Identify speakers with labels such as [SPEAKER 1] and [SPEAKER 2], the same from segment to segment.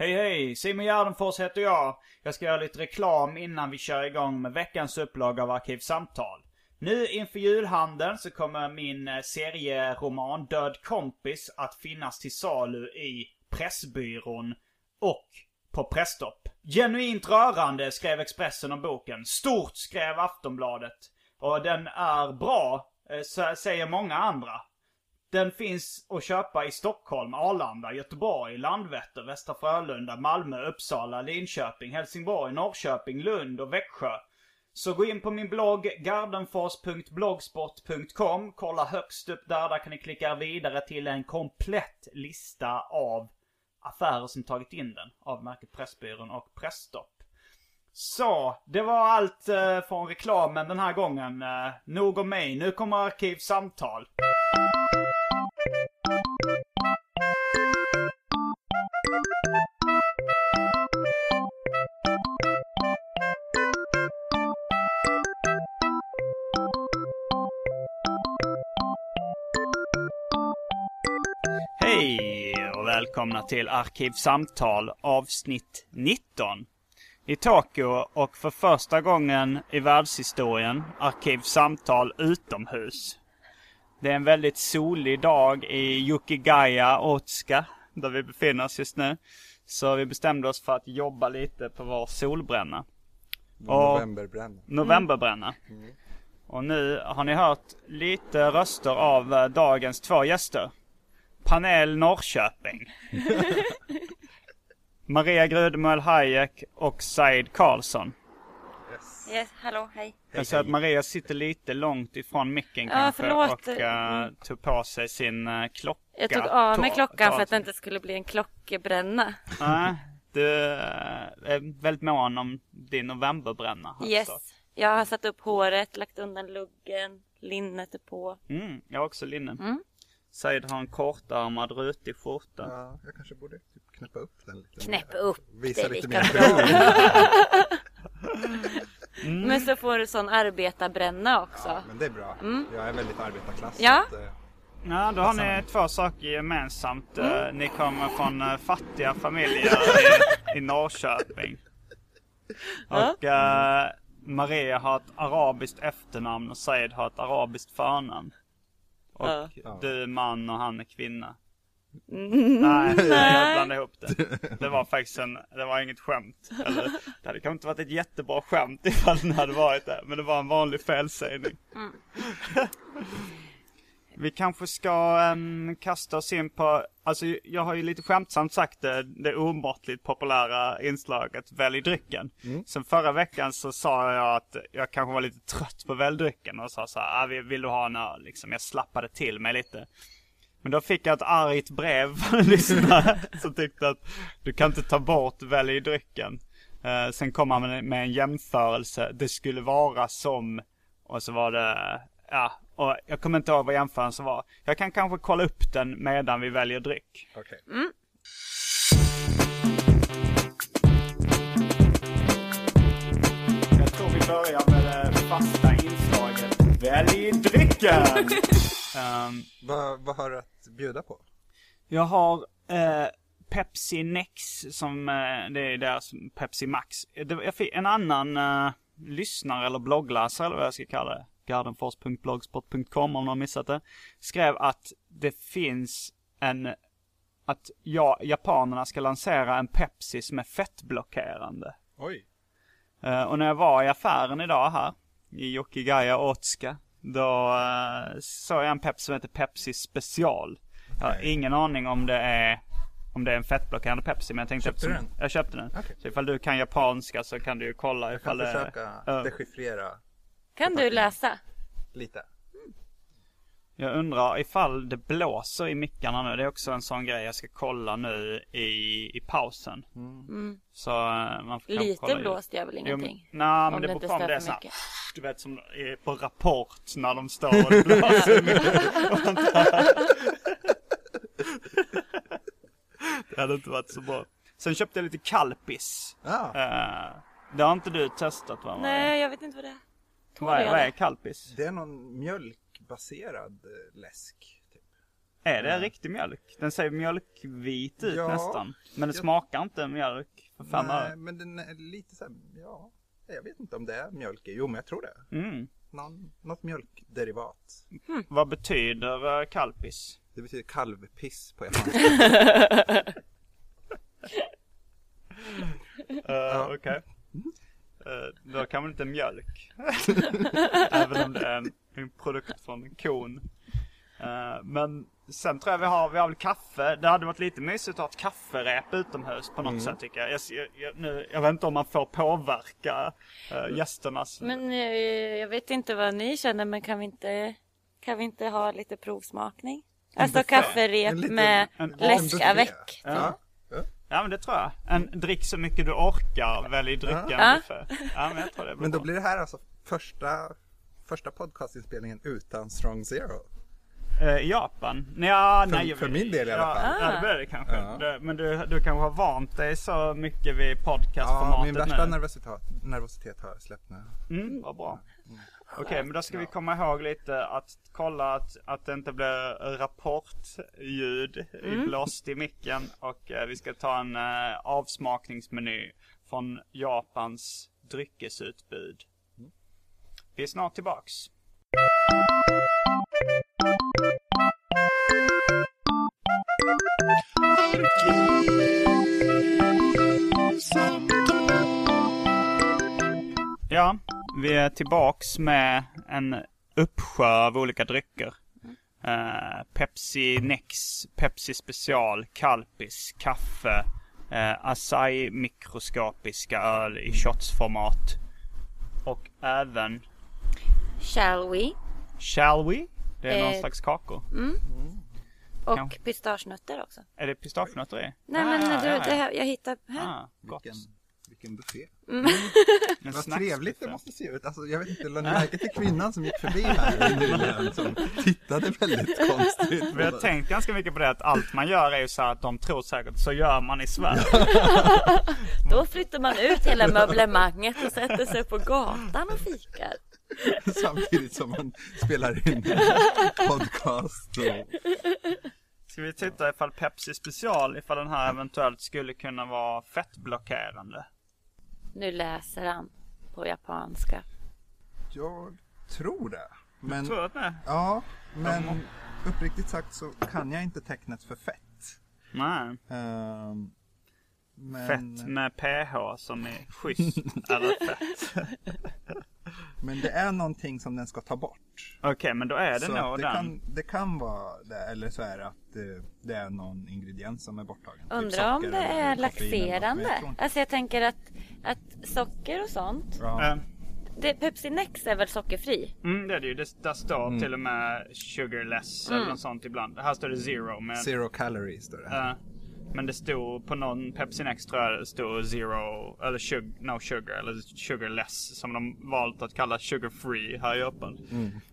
[SPEAKER 1] Hej hej! Simon Gärdenfors heter jag. Jag ska göra lite reklam innan vi kör igång med veckans upplaga av Arkivsamtal. Nu inför julhandeln så kommer min eh, serieroman Död kompis att finnas till salu i Pressbyrån och på Presstopp. Genuint rörande skrev Expressen om boken. Stort skrev Aftonbladet. Och den är bra, eh, säger många andra. Den finns att köpa i Stockholm, Arlanda, Göteborg, Landvetter, Västra Frölunda, Malmö, Uppsala, Linköping, Helsingborg, Norrköping, Lund och Växjö. Så gå in på min blogg gardenfors.blogspot.com. Kolla högst upp där, där kan ni klicka vidare till en komplett lista av affärer som tagit in den. Av märket Pressbyrån och Pressstopp. Så, det var allt eh, från reklamen den här gången. Eh, nog om mig. Nu kommer Arkivsamtal. Välkomna till Arkivsamtal avsnitt 19. I Tokyo och för första gången i världshistorien Arkivsamtal utomhus. Det är en väldigt solig dag i Yukigaya, Otsuka, där vi befinner oss just nu. Så vi bestämde oss för att jobba lite på vår solbränna.
[SPEAKER 2] Novemberbränna.
[SPEAKER 1] Novemberbränna.
[SPEAKER 2] Mm.
[SPEAKER 1] Och nu har ni hört lite röster av eh, dagens två gäster. Panel Norrköping. Maria Grudemöll Hayek och Said Karlsson.
[SPEAKER 3] Yes, hallå, hej.
[SPEAKER 1] Jag ser att Maria sitter lite långt ifrån micken
[SPEAKER 3] Ja,
[SPEAKER 1] kanske
[SPEAKER 3] förlåt.
[SPEAKER 1] och uh, tog på sig sin uh, klocka.
[SPEAKER 3] Jag tog av mig klockan för att det inte skulle bli en klockbränna.
[SPEAKER 1] Nej, du eh, är väldigt mån om din novemberbränna. jag
[SPEAKER 3] Yes. Jag har satt upp håret, lagt undan luggen, linnet är på.
[SPEAKER 1] Mm, jag har också linne.
[SPEAKER 3] Mm.
[SPEAKER 1] Said har en kortärmad rutig skjorta.
[SPEAKER 2] Ja, jag kanske borde typ knäppa upp den lite
[SPEAKER 3] Knäpp
[SPEAKER 2] mer.
[SPEAKER 3] upp
[SPEAKER 2] Visa
[SPEAKER 3] det
[SPEAKER 2] lite mer.
[SPEAKER 1] Mm.
[SPEAKER 3] Men så får du sån arbetarbränna också.
[SPEAKER 2] Ja, men det är bra. Jag är väldigt arbetarklass.
[SPEAKER 3] Ja.
[SPEAKER 2] att, eh,
[SPEAKER 1] Ja, då har ni två saker gemensamt. Eh,
[SPEAKER 3] Mm.
[SPEAKER 1] Ni kommer från eh, fattiga familjer i, i Norrköping. Och eh, Maria har ett arabiskt efternamn och Said har ett arabiskt förnamn. Och
[SPEAKER 3] Ja.
[SPEAKER 1] du är man och han är kvinna.
[SPEAKER 3] Mm.
[SPEAKER 1] Nej, jag blandade ihop det. Det var faktiskt en, det var inget skämt. Eller, det hade kanske inte varit ett jättebra skämt ifall det hade varit det. Men det var en vanlig felsägning. Vi kanske ska em, kasta oss in på, alltså jag har ju lite skämtsamt sagt det, det omåttligt populära inslaget Välj drycken. Sen förra veckan så sa jag att jag kanske var lite trött på Välj drycken och sa så här, ah, vill, du ha en öl? Liksom, jag slappade till mig lite. Men då fick jag ett argt brev från en lyssnare som tyckte att du kan inte ta bort Välj drycken. Eh, sen kom han med, med en jämförelse, det skulle vara som, och så var det, ja, och jag kommer inte ihåg vad jämförelsen var. Jag kan kanske kolla upp den medan vi väljer dryck.
[SPEAKER 2] Okej.
[SPEAKER 1] Jag tror vi börjar med det fasta inslaget Välj drycken! Ehm,
[SPEAKER 2] Vad, vad har du att bjuda på?
[SPEAKER 1] jag har eh, Pepsi Nex som, eh, det är deras Pepsi Max. Det, jag fick en annan eh, lyssnare eller bloggläsare eller vad jag ska kalla det. Gardenfors.blogspot.com om någon har missat det. Skrev att det finns en, att ja, japanerna ska lansera en Pepsi som är fettblockerande.
[SPEAKER 2] Oj.
[SPEAKER 1] Eh, och när jag var i affären idag här, i Jokigaya Otsuka, då uh, såg jag en Pepsi som heter Pepsi Special. Jag har ingen aning om det är om det är en fettblockerande Pepsi, men jag tänkte
[SPEAKER 2] Köpte du
[SPEAKER 1] eftersom-
[SPEAKER 2] den?
[SPEAKER 1] Jag köpte den.
[SPEAKER 2] Okej.
[SPEAKER 1] Så ifall du kan japanska så kan du ju kolla
[SPEAKER 2] Jag
[SPEAKER 1] ifall
[SPEAKER 2] kan
[SPEAKER 1] det
[SPEAKER 2] försöka
[SPEAKER 1] Ja.
[SPEAKER 2] dechiffrera
[SPEAKER 3] Kan du läsa?
[SPEAKER 2] lite.
[SPEAKER 1] Jag undrar ifall det blåser i mickarna nu. Det är också en sån grej jag ska kolla nu i, i pausen.
[SPEAKER 3] Mm.
[SPEAKER 1] Så eh, man får
[SPEAKER 3] Lite
[SPEAKER 1] kolla
[SPEAKER 3] blåst gör väl
[SPEAKER 1] Jo,
[SPEAKER 3] ingenting?
[SPEAKER 1] men- Nej, men det
[SPEAKER 3] det
[SPEAKER 1] beror på om det är så här. Du vet som är på Rapport när de står och det blåser det hade inte varit så bra. Sen köpte jag lite Kalpis.
[SPEAKER 2] Ja,
[SPEAKER 1] Eh, det har inte du testat va?
[SPEAKER 3] Nej, jag vet inte vad det är.
[SPEAKER 1] Vad är, vad
[SPEAKER 3] det?
[SPEAKER 1] är Kalpis?
[SPEAKER 2] det är någon mjölkbaserad eh, läsk. Typ.
[SPEAKER 1] Är det riktig mjölk? Den ser mjölkvit ut
[SPEAKER 2] Ja.
[SPEAKER 1] nästan. Men det
[SPEAKER 2] Jag-
[SPEAKER 1] smakar inte mjölk. För fan
[SPEAKER 2] Nej, men den är lite så här, ja. Jag vet inte om det är mjölk. Jo, men jag tror det.
[SPEAKER 1] Mm.
[SPEAKER 2] Någon, något mjölkderivat.
[SPEAKER 1] Vad betyder uh, Kalpis?
[SPEAKER 2] Det betyder kalvpiss på japanska.
[SPEAKER 1] Uh, Okej. Eh, då kan man inte mjölk. Även om det är en, en produkt från kon. Eh, men sen tror jag vi har, vi har väl kaffe. Det hade varit lite mysigt att ha ett kafferep utomhus på något sätt tycker jag. Jag, jag, nu, jag vet inte om man får påverka uh, gästernas...
[SPEAKER 3] Men eh, jag vet inte vad ni känner, men kan vi inte, kan vi inte ha lite provsmakning? Alltså
[SPEAKER 2] buffé.
[SPEAKER 3] kafferep
[SPEAKER 2] En liten-
[SPEAKER 3] med
[SPEAKER 1] en- en
[SPEAKER 3] läsk
[SPEAKER 2] buffé.
[SPEAKER 3] avec.
[SPEAKER 1] Ja.
[SPEAKER 2] Ja. Ja.
[SPEAKER 1] Ja men det tror jag. En, drick så mycket du orkar, välj drycka
[SPEAKER 2] Ja.
[SPEAKER 1] Ja men jag tror det blir
[SPEAKER 2] Men då
[SPEAKER 1] bra.
[SPEAKER 2] blir det här alltså första, första podcastinspelningen utan Strong Zero.
[SPEAKER 1] Eh, Japan? Ja,
[SPEAKER 2] För-
[SPEAKER 1] nej.
[SPEAKER 2] för min del i alla
[SPEAKER 1] ja,
[SPEAKER 2] fall.
[SPEAKER 1] Ja, det blir det kanske.
[SPEAKER 2] Ja.
[SPEAKER 1] Det, men du, du kanske har vant dig så mycket vid
[SPEAKER 2] Ja,
[SPEAKER 1] podcastformatet
[SPEAKER 2] min värsta
[SPEAKER 1] nu.
[SPEAKER 2] nervositet, nervositet har släppt nu.
[SPEAKER 1] Mm, vad bra. Okej, men då ska vi komma ihåg lite att kolla att, att det inte blir rapportljud
[SPEAKER 2] Mm.
[SPEAKER 1] i blåst i micken. Och eh, vi ska ta en eh, avsmakningsmeny från Japans dryckesutbud. Vi är snart tillbaks. Ja, vi är tillbaks med en uppsjö av olika drycker. Eh, Pepsi Nex, Pepsi Special, Calpis, kaffe, uh, Asahi mikroskopiska öl i shotsformat. Och även
[SPEAKER 3] Shall we?
[SPEAKER 1] Shall We? Det är någon
[SPEAKER 3] Eh,
[SPEAKER 1] slags kakor.
[SPEAKER 3] Och
[SPEAKER 1] Kanske.
[SPEAKER 3] pistagenötter också.
[SPEAKER 1] Är det pistagenötter i?
[SPEAKER 3] Nej
[SPEAKER 1] Ah,
[SPEAKER 3] men
[SPEAKER 1] ja,
[SPEAKER 3] du,
[SPEAKER 1] ja.
[SPEAKER 3] det här, jag hittar här.
[SPEAKER 1] Ah, gott.
[SPEAKER 2] Vilken, vilken buffé.
[SPEAKER 1] En
[SPEAKER 2] Vad
[SPEAKER 1] snacksbuffé.
[SPEAKER 2] trevligt det måste se ut. Alltså, jag vet inte, lade ni märke till kvinnan som gick förbi här nyligen som tittade väldigt konstigt
[SPEAKER 1] Vi har tänkt ganska mycket på det att allt man gör är ju så här att de tror säkert så gör man i Sverige.
[SPEAKER 3] Då flyttar man ut hela möblemanget och sätter sig på gatan och fikar.
[SPEAKER 2] samtidigt som man spelar in en podcast. Och,
[SPEAKER 1] Ska vi titta ifall Pepsi special, ifall den här eventuellt skulle kunna vara fettblockerande.
[SPEAKER 3] Nu läser han på japanska.
[SPEAKER 2] jag tror det. Men,
[SPEAKER 1] Tror du att det?
[SPEAKER 2] ja, men uppriktigt sagt så kan jag inte tecknet för fett.
[SPEAKER 1] Nej.
[SPEAKER 2] Ehm, men,
[SPEAKER 1] Fett med PH som är schysst. eller fett.
[SPEAKER 2] men det är någonting som den ska ta bort.
[SPEAKER 1] Okej, men då är det
[SPEAKER 2] så
[SPEAKER 1] nog
[SPEAKER 2] det,
[SPEAKER 1] den.
[SPEAKER 2] kan, det kan vara det, eller så är det att eh, det är någon ingrediens som är borttagen. Typ
[SPEAKER 3] Undrar om
[SPEAKER 2] socker
[SPEAKER 3] det är
[SPEAKER 2] jag
[SPEAKER 3] laxerande.
[SPEAKER 2] inte-
[SPEAKER 3] Alltså jag tänker att, att socker och sånt.
[SPEAKER 2] Ja.
[SPEAKER 1] Eh,
[SPEAKER 3] Det, Pepsi Nex är väl sockerfri?
[SPEAKER 1] Mm, det är det ju. Det, där står
[SPEAKER 2] Mm.
[SPEAKER 1] till och med sugarless eller något sånt ibland. Här står det zero. Men,
[SPEAKER 2] Zero calories står det.
[SPEAKER 1] eh, men det stod på någon Pepsi Nex tror jag det stod zero, eller sug, no sugar, eller sugarless. Som de valt att kalla sugar free här i Japan.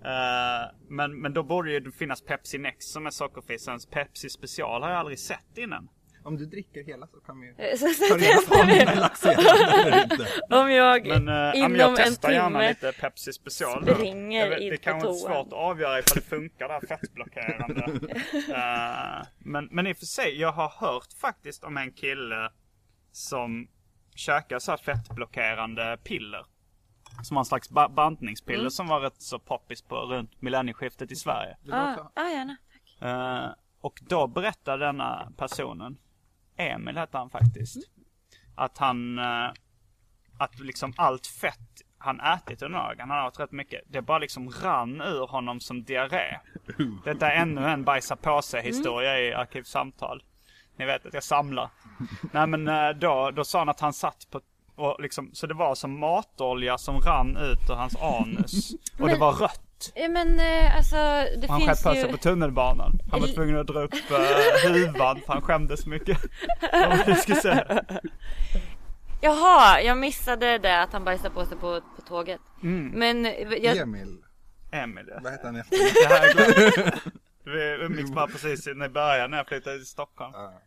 [SPEAKER 1] Eh, men, men då borde ju det finnas Pepsi Nex som är sockerfri. Pepsi special har jag aldrig sett innan.
[SPEAKER 2] Om du dricker hela så kan vi
[SPEAKER 3] Eh, Så, så
[SPEAKER 2] ta reda på om den är laxerande eller inte.
[SPEAKER 3] om jag
[SPEAKER 1] Men, eh,
[SPEAKER 3] inom
[SPEAKER 1] jag
[SPEAKER 3] en
[SPEAKER 1] testar gärna
[SPEAKER 3] timme
[SPEAKER 1] lite Pepsi special.
[SPEAKER 3] springer
[SPEAKER 1] vet,
[SPEAKER 3] in
[SPEAKER 1] Det
[SPEAKER 3] på
[SPEAKER 1] kanske är svårt att avgöra ifall det funkar det här fettblockerande. Eh, men, men i och för sig, jag har hört faktiskt om en kille som käkar så här fettblockerande piller. Som har en slags ba- bantningspiller
[SPEAKER 3] Mm.
[SPEAKER 1] som var rätt så poppis på runt millennieskiftet i Sverige.
[SPEAKER 3] Ah, ah, gärna. Tack.
[SPEAKER 1] Eh, och då berättade denna personen, Emil hette han faktiskt, att han, eh, att liksom allt fett han ätit under dagen, han har ätit rätt mycket, det bara liksom rann ur honom som diarré. Detta är ännu en bajsa på sig historia i Arkivsamtal. Ni vet att jag samlar. Nej men eh, då, då sa han att han satt på och liksom, så det var som matolja som rann ut ur hans anus. Och det var rött.
[SPEAKER 3] Ja, men eh, alltså det
[SPEAKER 1] Han sköt
[SPEAKER 3] finns
[SPEAKER 1] på
[SPEAKER 3] ju...
[SPEAKER 1] sig på tunnelbanan. Han var tvungen att dra upp uh, huvan för han skämdes så mycket. Säga.
[SPEAKER 3] Jaha, jag missade det att han bajsade på sig på, på tåget.
[SPEAKER 1] Mm.
[SPEAKER 3] Men eh, jag,
[SPEAKER 2] Emil,
[SPEAKER 1] Emil ja.
[SPEAKER 2] vad heter han efter?
[SPEAKER 1] Det här är. Vi umgicks bara precis i början när jag flyttade till Stockholm.
[SPEAKER 2] Ja.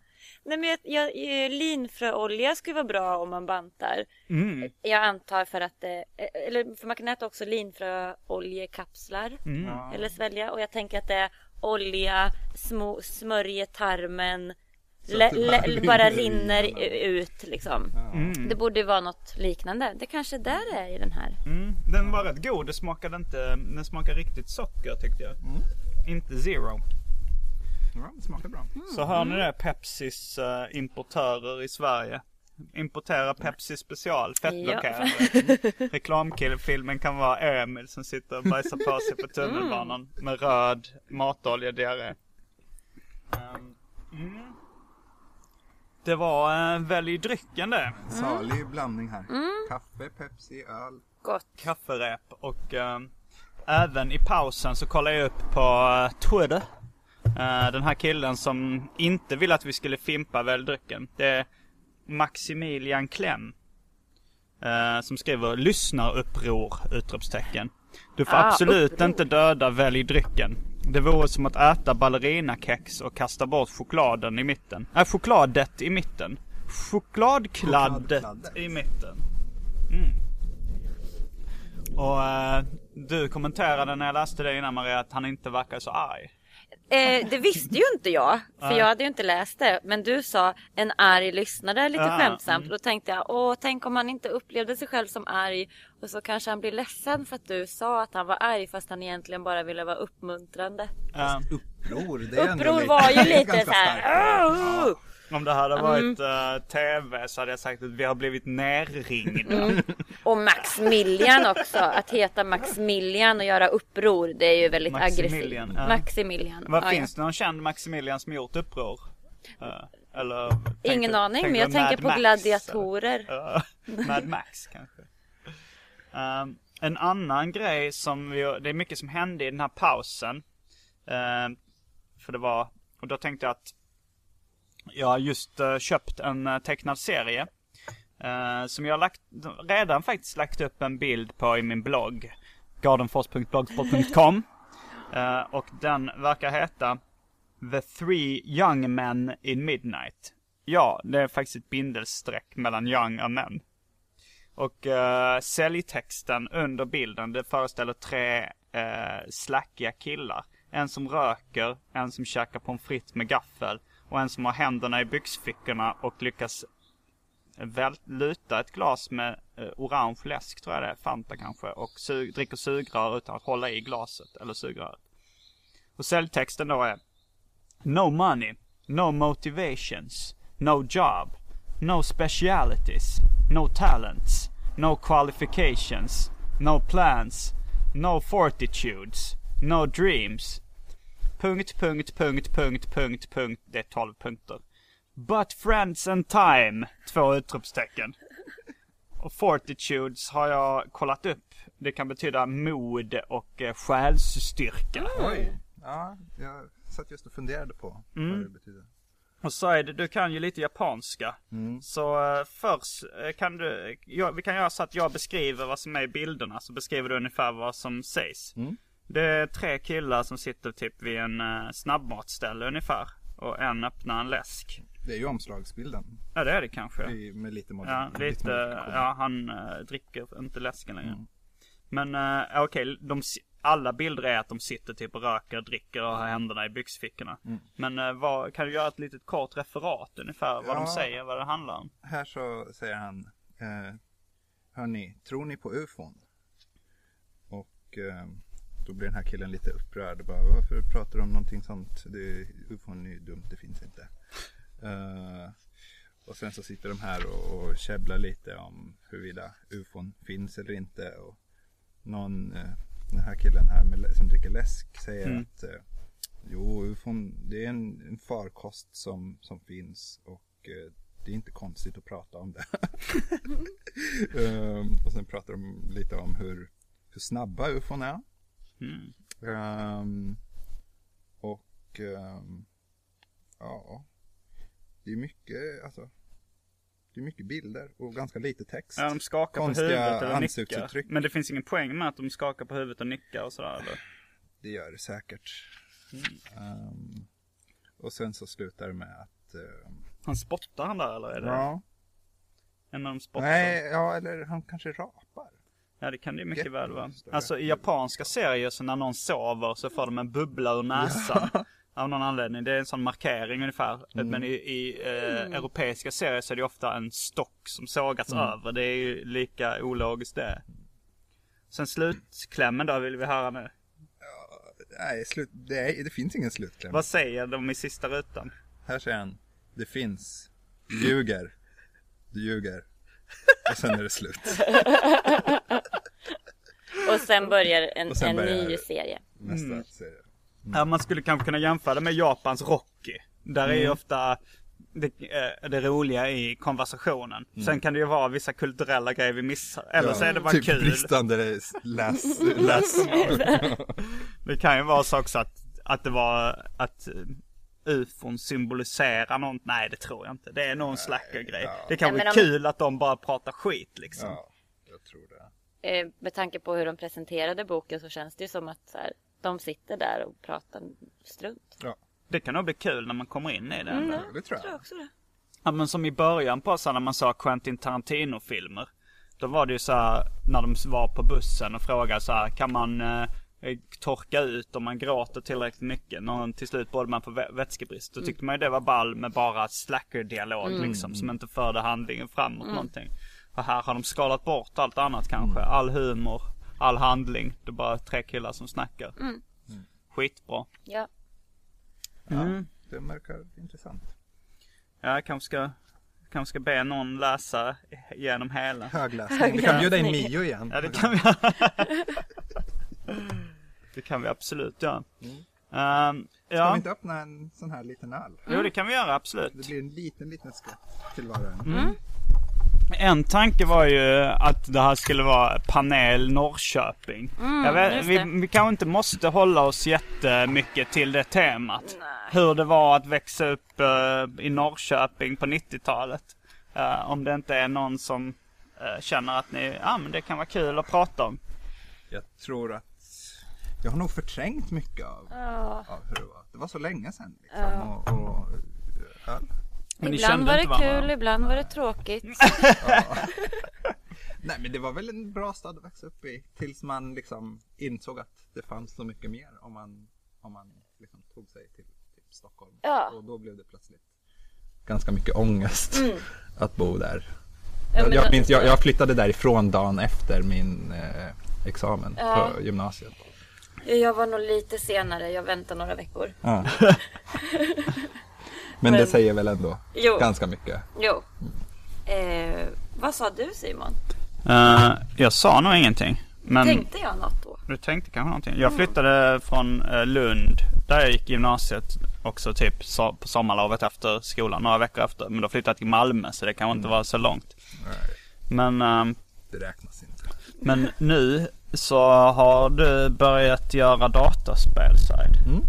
[SPEAKER 3] Nej, men jag, jag, eh, linfröolja skulle vara bra om man bantar.
[SPEAKER 1] Mm.
[SPEAKER 3] Jag antar för att det, eh, eller för man kan äta också linfröoljekapslar.
[SPEAKER 1] Mm.
[SPEAKER 3] Eller svälja. Och jag tänker att det är olja, små, smörjer tarmen. Le, le, bara
[SPEAKER 2] rinner
[SPEAKER 3] ut liksom.
[SPEAKER 1] Mm.
[SPEAKER 3] Det borde ju vara något liknande. Det kanske är där är i den här.
[SPEAKER 1] Mm. Den var rätt god. Det smakade inte, den smakade riktigt socker tyckte jag. Inte zero.
[SPEAKER 2] Ja, det smakar bra.
[SPEAKER 1] Så hör ni det Pepsis eh, importörer i Sverige. Importera Pepsi special, fettblockerande. Reklamfilmen kan vara Emil som sitter och bajsar på sig på tunnelbanan med röd matolja diarré. Ehm, mm. Det var uh, välj drycken det.
[SPEAKER 2] En salig blandning här. Kaffe, Pepsi, öl.
[SPEAKER 3] Gott.
[SPEAKER 1] Kafferep och ehm, även i pausen så kollade jag upp på eh, Twitter. Eh, den här killen som inte ville att vi skulle fimpa väldrycken. Det är Maximilian Klem. eh, som skriver lyssnaruppror! Utropstecken. Du får
[SPEAKER 3] Ah,
[SPEAKER 1] absolut
[SPEAKER 3] uppror.
[SPEAKER 1] inte döda välj drycken. Det vore som att äta ballerinakex och kasta bort chokladen i mitten. Nej, chokladet i mitten. Chokladkladdet
[SPEAKER 2] Chokladkladdet.
[SPEAKER 1] i mitten. Mm. Och eh, du kommenterade när jag läste det innan Maria att han inte verkar så arg.
[SPEAKER 3] Eh, det visste ju inte jag, för jag hade ju inte läst det. Men du sa en arg lyssnare lite
[SPEAKER 1] Ja,
[SPEAKER 3] skämtsamt.
[SPEAKER 1] mm.
[SPEAKER 3] Och då tänkte jag, åh, tänk om han inte upplevde sig själv som arg. Och så kanske han blir ledsen för att du sa att han var arg fast han egentligen bara ville vara uppmuntrande.
[SPEAKER 1] Eh,
[SPEAKER 2] Uppror, det är ändå
[SPEAKER 3] Uppror
[SPEAKER 2] lite-
[SPEAKER 3] var ju lite
[SPEAKER 2] ganska
[SPEAKER 3] så här. "Åh!"
[SPEAKER 1] Om det hade varit eh, TV så hade jag sagt att vi har blivit nerringda.
[SPEAKER 3] Och Maximilian också. Att heta Maximilian och göra uppror, det är ju väldigt
[SPEAKER 1] Maximilian,
[SPEAKER 3] aggressivt.
[SPEAKER 1] ja.
[SPEAKER 3] Maximilian.
[SPEAKER 1] Vad
[SPEAKER 3] Ja,
[SPEAKER 1] finns det någon känd Maximilian som gjort uppror? Eh, eller
[SPEAKER 3] ja. Ingen
[SPEAKER 1] tänkte-
[SPEAKER 3] aning, men jag tänker på
[SPEAKER 1] Max,
[SPEAKER 3] gladiatorer.
[SPEAKER 1] eller? Ja, Mad Max kanske. Ehm, en annan grej som vi, det är mycket som hände i den här pausen. Ehm, för det var, och då tänkte jag att jag har just eh, köpt en eh, tecknad serie. eh, som jag har lagt, redan faktiskt lagt upp en bild på i min blogg. gardenfors.blogspot.com Och den verkar heta The Three Young Men in Midnight. Ja, det är faktiskt ett bindelstreck mellan young och men. Och uh, säljtexten under bilden, det föreställer tre uh, slackiga killar. En som röker, en som käkar pommes frites med gaffel och en som har händerna i byxfickorna och lyckas väl, luta ett glas med eh, orange läsk, tror jag det är, Fanta kanske, och su dricker sugrör utan att hålla i glaset eller sugröret. Och säljtexten då är No money, no motivations, no job, no specialities, no talents, no qualifications, no plans, no fortitudes, no dreams. Punkt, punkt, punkt, punkt, punkt, punkt. Det är 12 punkter. But friends and time! Två utropstecken. Och fortitudes har jag kollat upp. Det kan betyda mod och eh, själsstyrka.
[SPEAKER 2] Oj. Ja, jag satt just och funderade på
[SPEAKER 1] Mm.
[SPEAKER 2] vad det betyder.
[SPEAKER 1] Och det, du kan ju lite japanska. Så eh, först eh, kan du, ja, vi kan göra så att jag beskriver vad som är i bilderna. Så beskriver du ungefär vad som sägs. Det är tre killar som sitter typ vid en uh, snabbmatsställe ungefär. Och en öppnar en läsk.
[SPEAKER 2] Det är ju omslagsbilden.
[SPEAKER 1] Ja det är det kanske.
[SPEAKER 2] I- Med lite mod-
[SPEAKER 1] Ja, lite,
[SPEAKER 2] modifikation.
[SPEAKER 1] ja han uh, dricker inte läsken längre.
[SPEAKER 2] Mm.
[SPEAKER 1] Men uh, okej, de si- alla bilder är att de sitter typ och röker, dricker och har händerna i byxfickorna.
[SPEAKER 2] Mm.
[SPEAKER 1] Men eh, vad, kan du göra ett litet kort referat ungefär vad de
[SPEAKER 2] Ja.
[SPEAKER 1] säger, vad det handlar om?
[SPEAKER 2] Här så säger han, eh, hörni, tror ni på ufon? Och eh, då blir den här killen lite upprörd bara, varför pratar du om någonting sånt? Det, ufon är ju dumt, det finns inte. Eh, och sen så sitter de här och, och käbblar lite om huruvida ufon finns eller inte. Och någon, eh, den här killen här med, som dricker läsk säger
[SPEAKER 1] Mm.
[SPEAKER 2] att eh, jo, ufon det är en, en farkost som, som finns och det är inte konstigt att prata om det. Ehm, och sen pratar de lite om hur, hur snabba ufon är.
[SPEAKER 1] Mm.
[SPEAKER 2] Ehm, och ehm, ja, det är mycket, alltså, det är mycket bilder och ganska lite text.
[SPEAKER 1] Ja, de skakar på
[SPEAKER 2] Konstiga
[SPEAKER 1] huvudet eller nickar. Men det finns ingen poäng med att de skakar på huvudet och nickar och sådär eller?
[SPEAKER 2] Det gör det säkert.
[SPEAKER 1] Mm.
[SPEAKER 2] Ehm, och sen så slutar det med att
[SPEAKER 1] Han spottar han där eller? Är det
[SPEAKER 2] ja,
[SPEAKER 1] en av dem spottar?
[SPEAKER 2] nej, ja, eller han kanske rapar.
[SPEAKER 1] Ja det kan det ju mycket väl vara. Alltså i japanska serier så när någon sover så får de en bubbla ur näsan. Av någon anledning. Det är en sån markering ungefär.
[SPEAKER 2] Mm.
[SPEAKER 1] Men i, i eh, europeiska serier så är det ofta en stock som sågats
[SPEAKER 2] Mm.
[SPEAKER 1] över. Det är ju lika ologiskt det. Sen slutklämmen då vill vi höra nu.
[SPEAKER 2] Nej, slut, det, är, det finns ingen slutkläm.
[SPEAKER 1] Vad säger de i sista rutan?
[SPEAKER 2] Här säger han, det finns, du ljuger, du ljuger. Och sen är det slut.
[SPEAKER 3] Och sen börjar en,
[SPEAKER 2] sen
[SPEAKER 3] en
[SPEAKER 2] börjar-
[SPEAKER 3] ny serie.
[SPEAKER 2] Nästa
[SPEAKER 1] Mm.
[SPEAKER 2] serie.
[SPEAKER 1] Ja, man skulle kanske kunna jämföra det med Japans Rocky. Där är ju ofta det, eh, det roliga i konversationen. Sen kan det ju vara vissa kulturella grejer vi missar. Eller så är det bara
[SPEAKER 2] typ
[SPEAKER 1] kul.
[SPEAKER 2] bristande läs, läs.
[SPEAKER 1] Det kan ju vara så också att, att det var att ufon symboliserar något. Nej det tror jag inte. Det är någon slacker-grej.
[SPEAKER 2] ja.
[SPEAKER 1] Det kanske
[SPEAKER 3] Nej, om-
[SPEAKER 1] kul att de bara pratar skit liksom.
[SPEAKER 2] ja, jag tror det.
[SPEAKER 3] Eh, med tanke på hur de presenterade boken så känns det ju som att så här, de sitter där och pratar strunt.
[SPEAKER 2] Ja,
[SPEAKER 1] Det kan nog bli kul när man kommer in i det.
[SPEAKER 3] Mm.
[SPEAKER 1] ändå.
[SPEAKER 2] det tror jag.
[SPEAKER 3] också det.
[SPEAKER 1] Ja men som i början på så när man sa Quentin Tarantino-filmer. Då var det ju så här när de var på bussen och frågade så här, kan man eh, torka ut om man gråter tillräckligt mycket? Någon, till slut borde man få vä- vätskebrist. Då tyckte man ju det var ball med bara slacker-dialog liksom. Som inte förde handlingen framåt någonting. Och här har de skalat bort allt annat kanske. All humor, all handling. Det är bara tre killar som snackar. Skitbra.
[SPEAKER 3] Ja.
[SPEAKER 1] Mm.
[SPEAKER 2] Det verkar intressant.
[SPEAKER 1] Ja, jag kanske ska, kanske ska be någon läsa igenom hela.
[SPEAKER 2] Högläsning. Vi kan bjuda in Mio igen.
[SPEAKER 1] Ja det kan vi Det kan vi absolut göra. Ehm,
[SPEAKER 2] Ska vi inte öppna en sån här liten öl?
[SPEAKER 1] jo det kan vi göra absolut.
[SPEAKER 2] Det blir en liten, liten skvätt till var och en.
[SPEAKER 1] Mm. En tanke var ju att det här skulle vara panel Norrköping. jag vet, vi, vi kanske inte måste hålla oss jättemycket till det temat.
[SPEAKER 3] Nej.
[SPEAKER 1] Hur det var att växa upp eh, i Norrköping på 90-talet. Eh, om det inte är någon som eh, känner att ni, ja men det kan vara kul att prata om.
[SPEAKER 2] Jag tror att jag har nog förträngt mycket av,
[SPEAKER 3] Ja.
[SPEAKER 2] av hur det var. Det var så länge sedan. Liksom, och, och öl.
[SPEAKER 1] Men
[SPEAKER 3] ibland var det
[SPEAKER 1] inte varandra?
[SPEAKER 3] kul, ibland var det tråkigt.
[SPEAKER 2] Nej men det var väl en bra stad att växa upp i. Tills man liksom insåg att det fanns så mycket mer om man, om man liksom tog sig till typ Stockholm.
[SPEAKER 3] Ja.
[SPEAKER 2] Och då blev det plötsligt ganska mycket ångest att bo där.
[SPEAKER 3] Mm. Ja,
[SPEAKER 2] jag, jag, minns, jag, jag flyttade därifrån dagen efter min eh, examen
[SPEAKER 3] Ja.
[SPEAKER 2] på gymnasiet.
[SPEAKER 3] Jag var nog lite senare, jag väntade några veckor.
[SPEAKER 2] Ja. Men det
[SPEAKER 3] Men-
[SPEAKER 2] säger väl ändå
[SPEAKER 3] Jo.
[SPEAKER 2] ganska mycket.
[SPEAKER 3] Jo. Eh, vad sa du Simon?
[SPEAKER 1] Eh, jag sa nog ingenting. Men
[SPEAKER 3] Tänkte jag något då?
[SPEAKER 1] du tänkte kanske någonting. Jag flyttade från eh, Lund, där jag gick gymnasiet också typ so- på sommarlovet efter skolan, några veckor efter. Men då flyttade jag till Malmö så det kanske inte var så långt.
[SPEAKER 2] Nej,
[SPEAKER 1] Men, ehm,
[SPEAKER 2] det räknas inte.
[SPEAKER 1] men nu så har du börjat göra dataspel
[SPEAKER 2] Mm.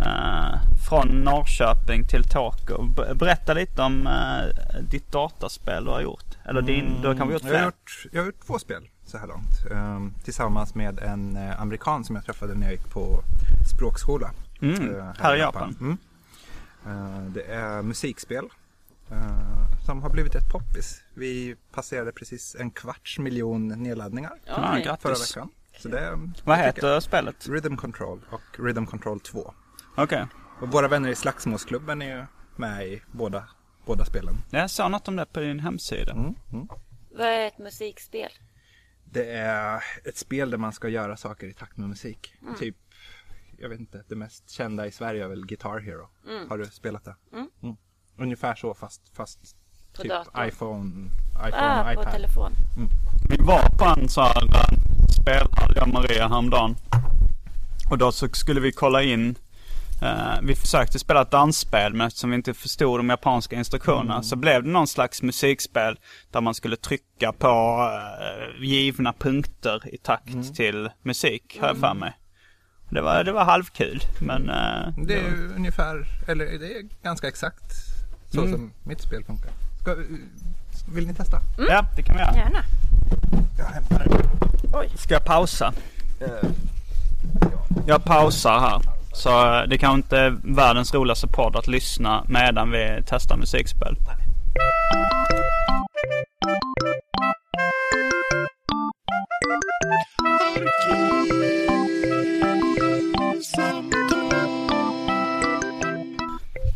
[SPEAKER 1] Eh, från Norrköping till Tokyo. Berätta lite om eh, ditt dataspel du har gjort. Eller din, du har kanske gjort
[SPEAKER 2] Jag har
[SPEAKER 1] fler?
[SPEAKER 2] gjort, jag har gjort två spel så här långt. Ehm, tillsammans med en eh, amerikan som jag träffade när jag gick på språkskola.
[SPEAKER 1] Mm, här i Japan.
[SPEAKER 2] Mm. Eh, Det är musikspel eh, som har blivit ett poppis. Vi passerade precis en kvarts miljon nedladdningar
[SPEAKER 1] Ja,
[SPEAKER 2] förra veckan. Så det,
[SPEAKER 1] Vad
[SPEAKER 2] jag tycker-
[SPEAKER 1] heter spelet?
[SPEAKER 2] Rhythm Control och Rhythm Control 2.
[SPEAKER 1] Okej.
[SPEAKER 2] Och våra vänner i Slagsmålsklubben är ju med i båda, båda spelen.
[SPEAKER 1] Jag såg något om det på din hemsida.
[SPEAKER 2] Mm, mm.
[SPEAKER 3] Vad är ett musikspel?
[SPEAKER 2] Det är ett spel där man ska göra saker i takt med musik.
[SPEAKER 3] Mm.
[SPEAKER 2] Typ, jag vet inte, det mest kända i Sverige är väl Guitar Hero.
[SPEAKER 3] Mm.
[SPEAKER 2] Har du spelat det? Mm. Ungefär så fast, fast
[SPEAKER 3] På
[SPEAKER 2] typ
[SPEAKER 3] datorn.
[SPEAKER 2] iPhone, iPhone
[SPEAKER 3] Ah, på
[SPEAKER 2] iPad.
[SPEAKER 3] telefon.
[SPEAKER 1] Vi var på en sån här spelhall, jag och Maria, häromdagen. Och då så skulle vi kolla in. eh, vi försökte spela ett dansspel men eftersom vi inte förstod de japanska instruktionerna så blev det någon slags musikspel där man skulle trycka på eh, givna punkter i takt till musik, har jag för mig. Det var, det var halvkul men... eh,
[SPEAKER 2] Det är ju ungefär, eller det är ganska exakt så
[SPEAKER 1] Mm.
[SPEAKER 2] som mitt spel funkar. Ska, vill ni testa?
[SPEAKER 1] Ja, det kan vi göra.
[SPEAKER 3] Gärna.
[SPEAKER 2] Jag hämtar det.
[SPEAKER 1] Ska jag pausa?
[SPEAKER 2] Eh,
[SPEAKER 1] Jag pausar här. Så eh, det kan inte är världens roligaste podd att lyssna medan vi testar musikspel.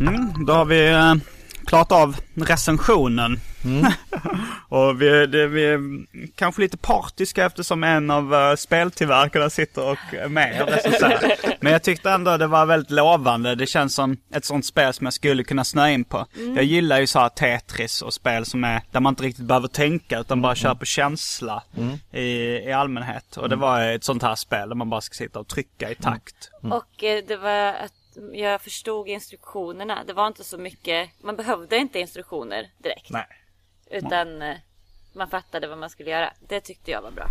[SPEAKER 1] Mm, då har vi eh, klarat av recensionen. och vi, det, vi är kanske lite partiska eftersom en av uh, speltillverkarna sitter och är med och recenserar. Men jag tyckte ändå det var väldigt lovande. Det känns som ett sånt spel som jag skulle kunna snöa in på. Jag gillar ju så här Tetris och spel som är där man inte riktigt behöver tänka utan bara kör på känsla i, i allmänhet. Och det var ett sånt här spel där man bara ska sitta och trycka i takt.
[SPEAKER 3] Och eh, det var att jag förstod instruktionerna. Det var inte så mycket. Man behövde inte instruktioner direkt.
[SPEAKER 1] Nej.
[SPEAKER 3] Utan eh, man fattade vad man skulle göra. Det tyckte jag var bra.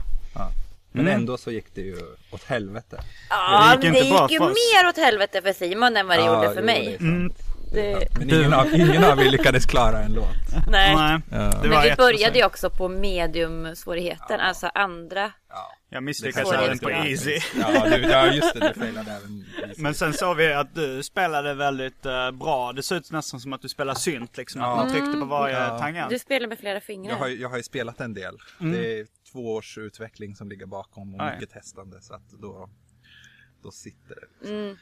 [SPEAKER 2] Men
[SPEAKER 1] Mm.
[SPEAKER 2] ändå så gick det ju åt helvete.
[SPEAKER 3] Ja,
[SPEAKER 1] gick
[SPEAKER 3] det
[SPEAKER 1] inte
[SPEAKER 3] gick, ju mer åt helvete för Simon än vad det gjorde för
[SPEAKER 2] jo,
[SPEAKER 3] mig.
[SPEAKER 2] det.
[SPEAKER 1] Mm.
[SPEAKER 3] Det,
[SPEAKER 2] Men ingen av, ingen av er lyckades klara en låt.
[SPEAKER 3] nej.
[SPEAKER 1] Nej,
[SPEAKER 2] Ja.
[SPEAKER 1] det
[SPEAKER 3] Men vi började ju också på medium-svårigheten. Alltså andra.
[SPEAKER 1] Jag misslyckades även på easy.
[SPEAKER 2] Ja, du, ja just det, du failade även.
[SPEAKER 1] Men sen såg vi att du spelade väldigt eh, bra. Det såg ut nästan som att du spelade synt liksom. Att man tryckte på varje
[SPEAKER 2] Ja.
[SPEAKER 1] tangent.
[SPEAKER 3] Du spelar med flera fingrar.
[SPEAKER 2] Jag har, ju- jag har ju spelat en del. Det är två års utveckling som ligger bakom och
[SPEAKER 1] Oj.
[SPEAKER 2] mycket testande. Så att då, då sitter det.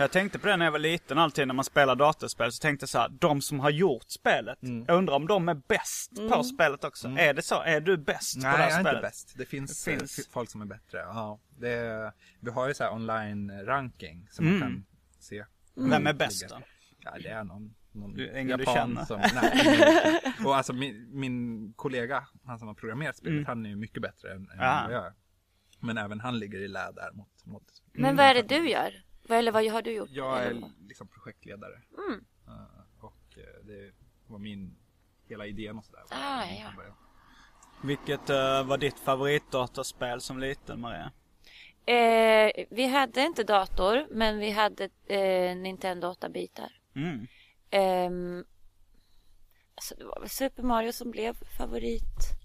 [SPEAKER 1] Jag tänkte på det när jag var liten alltid när man spelar datorspel. Så tänkte jag så här, de som har gjort spelet. Jag undrar om de är bäst på spelet också. Är det så? Är du bäst på det
[SPEAKER 2] Nej,
[SPEAKER 1] här
[SPEAKER 2] jag är
[SPEAKER 1] spelet?
[SPEAKER 2] inte bäst. Det finns,
[SPEAKER 1] Det
[SPEAKER 2] eh,
[SPEAKER 1] finns.
[SPEAKER 2] f- folk som är bättre. Ja, det, vi har ju så här online-ranking som
[SPEAKER 1] Mm.
[SPEAKER 2] man kan se.
[SPEAKER 1] Vem är bäst då?
[SPEAKER 2] Ja, det är någon, någon
[SPEAKER 1] Du- ingen du
[SPEAKER 2] japan
[SPEAKER 1] känner?
[SPEAKER 2] som... Nej, ingen. Och alltså min, min kollega, han som har programmerat spelet,
[SPEAKER 1] Mm.
[SPEAKER 2] han är ju mycket bättre än, än
[SPEAKER 1] Ja.
[SPEAKER 2] vad jag är. Men även han ligger i lä där mot, mot
[SPEAKER 3] Men vad är det du gör? Vad- Eller vad har du gjort?
[SPEAKER 2] Jag är liksom projektledare.
[SPEAKER 3] Mm.
[SPEAKER 2] Eh, och eh, det var min, hela idén och sådär.
[SPEAKER 3] Ah, ja.
[SPEAKER 1] Vilket eh, var ditt favoritdatorspel som liten Maria?
[SPEAKER 3] Eh, vi hade inte dator, men vi hade eh, Nintendo 8-bitar.
[SPEAKER 1] Mm.
[SPEAKER 3] Ehm, alltså det var väl Super Mario som blev favorit.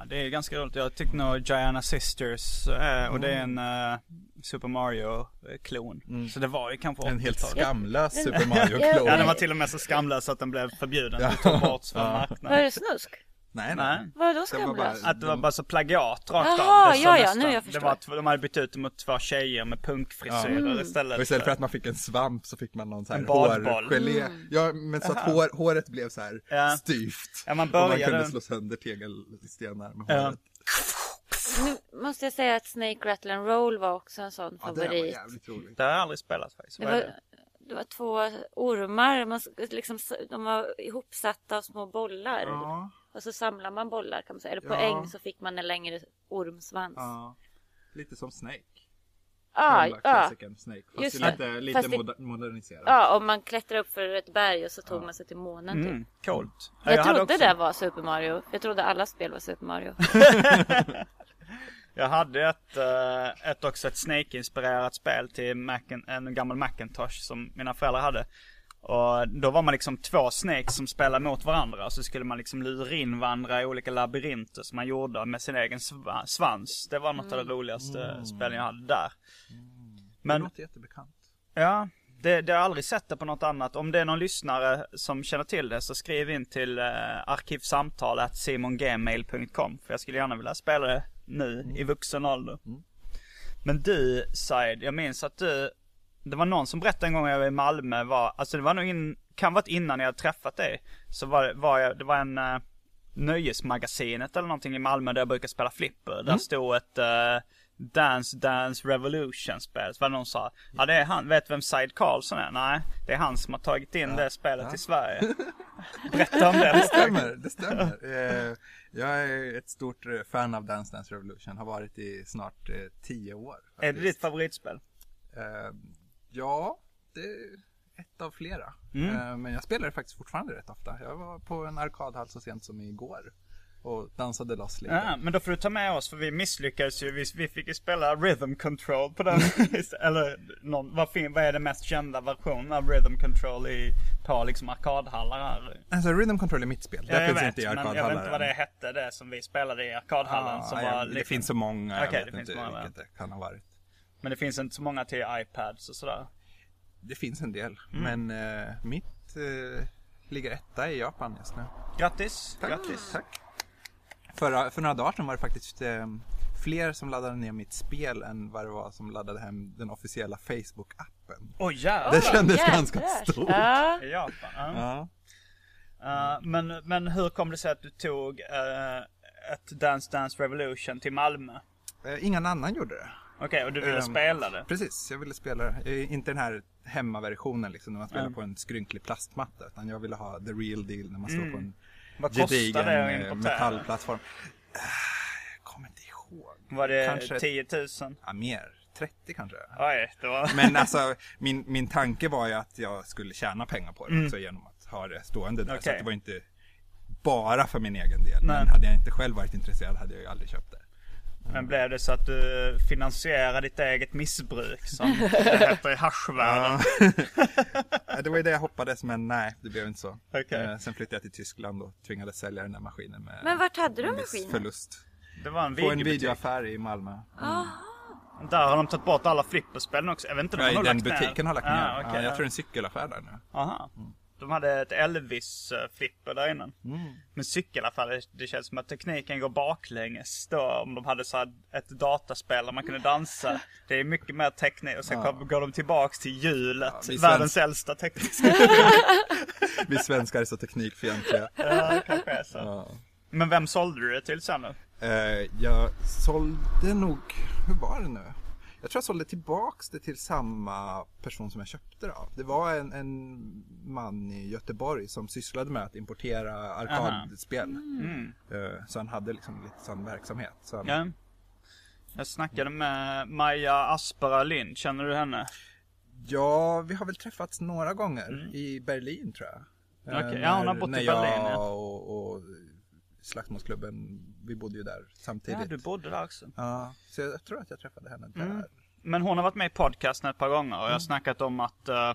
[SPEAKER 1] Ja, det är ganska roligt. Jag tyckte nog Giana Sisters eh, och det är en eh, Super Mario-klon. Så det var ju kanske
[SPEAKER 2] En helt
[SPEAKER 1] 80-talet.
[SPEAKER 2] skamlös Super Mario-klon.
[SPEAKER 1] Ja, den var till och med så skamlös att den blev förbjuden. Den tog bort från
[SPEAKER 3] Var
[SPEAKER 1] marknaden.
[SPEAKER 3] det snusk?
[SPEAKER 2] Nej,
[SPEAKER 1] Nej.
[SPEAKER 2] nej.
[SPEAKER 3] Vadå
[SPEAKER 2] Det var
[SPEAKER 3] skamlös?
[SPEAKER 1] Att det var bara så plagiat rakt
[SPEAKER 3] Jaha,
[SPEAKER 1] av. Det
[SPEAKER 3] ja, ja,
[SPEAKER 1] nästan-
[SPEAKER 3] nu jag
[SPEAKER 1] Det
[SPEAKER 3] förstår.
[SPEAKER 1] var, att de hade bytt ut det mot två tjejer med punkfrisyrer istället.
[SPEAKER 2] Och istället för att man fick en svamp så fick man någon så här hårgelé. Ja, men så att hår, håret blev så här
[SPEAKER 1] Ja.
[SPEAKER 2] styvt.
[SPEAKER 1] Ja, man
[SPEAKER 2] och man
[SPEAKER 1] började-
[SPEAKER 2] kunde slå sönder tegelstenar med
[SPEAKER 1] Ja.
[SPEAKER 2] håret.
[SPEAKER 3] Nu måste jag säga att Snake Rattle and Roll var också en sån
[SPEAKER 2] Ja, det var
[SPEAKER 3] favorit.
[SPEAKER 2] jävligt roligt.
[SPEAKER 1] Det har jag aldrig spelat faktiskt.
[SPEAKER 3] Det var,
[SPEAKER 1] det?
[SPEAKER 3] det var två ormar. Man, liksom, de var ihopsatta av små bollar.
[SPEAKER 2] Ja,
[SPEAKER 3] Och så samlar man bollar kan man säga. Eller på
[SPEAKER 2] Ja.
[SPEAKER 3] äng så fick man en längre ormsvans.
[SPEAKER 2] ja. Lite som Snake.
[SPEAKER 3] Ah, ja.
[SPEAKER 2] klassikern Snake. Fast
[SPEAKER 3] Just
[SPEAKER 2] lite,
[SPEAKER 3] det.
[SPEAKER 2] lite
[SPEAKER 3] Fast
[SPEAKER 2] moder- moderniserat.
[SPEAKER 3] Ja, och man klättrade upp för ett berg och så tog man sig till månen typ.
[SPEAKER 1] Mm, coolt. Ja,
[SPEAKER 3] Jag,
[SPEAKER 1] hade
[SPEAKER 3] trodde
[SPEAKER 1] också-
[SPEAKER 3] det var Super Mario. Jag trodde alla spel var Super Mario.
[SPEAKER 1] Jag hade ett, eh, ett också ett Snake-inspirerat spel till Macin, en gammal Macintosh som mina föräldrar hade. Och då var man liksom två Snakes som spelade mot varandra. Och så skulle man liksom lura in varandra i olika labyrinter som man gjorde med sin egen sva- svans. Det var något av det roligaste spelen jag hade där.
[SPEAKER 2] Det
[SPEAKER 1] Men
[SPEAKER 2] låter jättebekant.
[SPEAKER 1] ja, Det, det har jag aldrig sett det på något annat. Om det är någon lyssnare som känner till det så skriv in till eh, arkivsamtal.simongmail.com För jag skulle gärna vilja spela det nu i vuxen ålder. Men du Said, jag minns att du Det var någon som berättade en gång jag var i Malmö var, alltså det var nog in, kan varit innan jag hade träffat dig. Så var, det- var jag, det var en uh, Nöjesmagasinet eller någonting i Malmö där jag brukar spela flipper. Där stod ett eh, Dance Dance Revolution spel. Så var det någon sa, ja det är han, vet vem Said Karlsson är? Nej, det är han som har tagit in det spelet till Sverige. Berätta om det.
[SPEAKER 2] Det stämmer, det stämmer. Eh, jag är ett stort eh, fan av Dance Dance Revolution, har varit i snart eh, tio år.
[SPEAKER 1] Är det
[SPEAKER 2] faktiskt.
[SPEAKER 1] ditt favoritspel?
[SPEAKER 2] Eh, ja, det är ett av flera.
[SPEAKER 1] Mm.
[SPEAKER 2] Eh, men jag spelar det faktiskt fortfarande rätt ofta. Jag var på en arkadhall så sent som igår och dansade loss lite.
[SPEAKER 1] Ja, men då får du ta med oss för vi misslyckades ju. Vi, vi fick ju spela Rhythm Control på den. Eller någon, vad, fin, vad är den mest kända versionen av Rhythm Control i, på liksom arkadhallar här?
[SPEAKER 2] Alltså Rhythm Control är mitt spel.
[SPEAKER 1] Ja,
[SPEAKER 2] det
[SPEAKER 1] jag
[SPEAKER 2] finns
[SPEAKER 1] vet,
[SPEAKER 2] inte i
[SPEAKER 1] men jag vet
[SPEAKER 2] arkadhallar.
[SPEAKER 1] inte vad det hette det som vi spelade i arkadhallen.
[SPEAKER 2] Ah,
[SPEAKER 1] som
[SPEAKER 2] ja, det
[SPEAKER 1] lite-
[SPEAKER 2] finns så många, jag
[SPEAKER 1] Okej,
[SPEAKER 2] vet inte
[SPEAKER 1] många,
[SPEAKER 2] vilket det kan ha varit.
[SPEAKER 1] Men det finns inte så många till iPads och sådär.
[SPEAKER 2] Det finns en del,
[SPEAKER 1] Mm.
[SPEAKER 2] men eh, mitt eh, ligger etta i Japan just nu.
[SPEAKER 1] Grattis!
[SPEAKER 2] Tack.
[SPEAKER 1] Grattis!
[SPEAKER 2] Tack. För, för några dagar sedan var det faktiskt eh, fler som laddade ner mitt spel än vad det var som laddade hem den officiella Facebook-appen.
[SPEAKER 1] Oj jävlar!
[SPEAKER 2] Det kändes
[SPEAKER 3] jädrar.
[SPEAKER 2] ganska stort.
[SPEAKER 3] Ja.
[SPEAKER 1] I Japan, ja.
[SPEAKER 2] Ja.
[SPEAKER 1] Uh, men, men hur kom det sig att du tog uh, ett Dance Dance Revolution till Malmö?
[SPEAKER 2] Eh, ingen annan gjorde det.
[SPEAKER 1] Okej, och du ville
[SPEAKER 2] Ehm,
[SPEAKER 1] spela det?
[SPEAKER 2] Precis, jag ville spela det. Eh, Inte den här hemmaversionen liksom när man spelar
[SPEAKER 1] Mm.
[SPEAKER 2] på en skrynklig plastmatta. Utan jag ville ha the real deal när man står på en
[SPEAKER 1] Vad
[SPEAKER 2] gedigen
[SPEAKER 1] det
[SPEAKER 2] eh, metallplattform. Eh, Jag kommer inte ihåg.
[SPEAKER 1] Var det
[SPEAKER 2] Kanske-
[SPEAKER 1] 10 000?
[SPEAKER 2] Ja, mer. 30 kanske.
[SPEAKER 1] Oj, var...
[SPEAKER 2] Men alltså min, min tanke var ju att jag skulle tjäna pengar på det också genom att ha det stående där. Så
[SPEAKER 1] Mm. Okej.
[SPEAKER 2] att det var inte bara för min egen del.
[SPEAKER 1] Nej.
[SPEAKER 2] Men hade jag inte själv varit intresserad hade jag ju aldrig köpt det.
[SPEAKER 1] Men blev det så att du finansierade ditt eget missbruk som det heter i haschvärlden?
[SPEAKER 2] Ja, det var ju det jag hoppades men nej, det blev inte så.
[SPEAKER 1] Okej.
[SPEAKER 2] Eh, Sen flyttade jag till Tyskland och tvingades sälja den där maskinen med
[SPEAKER 3] Men vart hade du maskinen?
[SPEAKER 2] förlust.
[SPEAKER 1] Det var en
[SPEAKER 2] På en videoaffär i Malmö.
[SPEAKER 1] Där har de tagit bort alla flipperspel också. Jag vet inte, de har
[SPEAKER 2] Ja,
[SPEAKER 1] nog
[SPEAKER 2] den
[SPEAKER 1] lagt ner.
[SPEAKER 2] butiken har lagt ner.
[SPEAKER 1] Ah, okej,
[SPEAKER 2] ja, jag
[SPEAKER 1] ja.
[SPEAKER 2] tror det är en cykelaffär där nu.
[SPEAKER 1] Aha. De hade ett Elvis-flipper där innan.
[SPEAKER 2] Mm.
[SPEAKER 1] Men cykelaffär, det, det känns som att tekniken går baklänges då. Om de hade så här ett dataspel där man kunde dansa. Det är mycket mer teknik. Och sen kom, går de tillbaks till hjulet.
[SPEAKER 2] Ja,
[SPEAKER 1] världens
[SPEAKER 2] svensk-
[SPEAKER 1] äldsta tekniska.
[SPEAKER 2] Vi svenskar är så teknikfientliga.
[SPEAKER 1] ja, kanske är så.
[SPEAKER 2] Ja.
[SPEAKER 1] Men vem sålde du det till sen då?
[SPEAKER 2] Eh, jag sålde nog, hur var det nu? Jag tror jag sålde tillbaks det till samma person som jag köpte det av. Det var en, en man i Göteborg som sysslade med att importera arkadspel. Eh, så han hade liksom lite sån verksamhet. Så han,
[SPEAKER 1] Ja. Jag snackade med Maja Aspera Lind, känner du henne?
[SPEAKER 2] Ja, vi har väl träffats några gånger i Berlin tror jag. Eh,
[SPEAKER 1] Mm. Okej, ja, hon har
[SPEAKER 2] när-
[SPEAKER 1] bott i
[SPEAKER 2] när
[SPEAKER 1] Berlin,
[SPEAKER 2] jag
[SPEAKER 1] ja.
[SPEAKER 2] och, och Slagsmålsklubben, vi bodde ju där samtidigt.
[SPEAKER 1] Ja, du bodde där också.
[SPEAKER 2] Ja, så jag tror att jag träffade henne där.
[SPEAKER 1] Mm. Men hon har varit med i podcasten ett par gånger och jag har snackat om att, eh,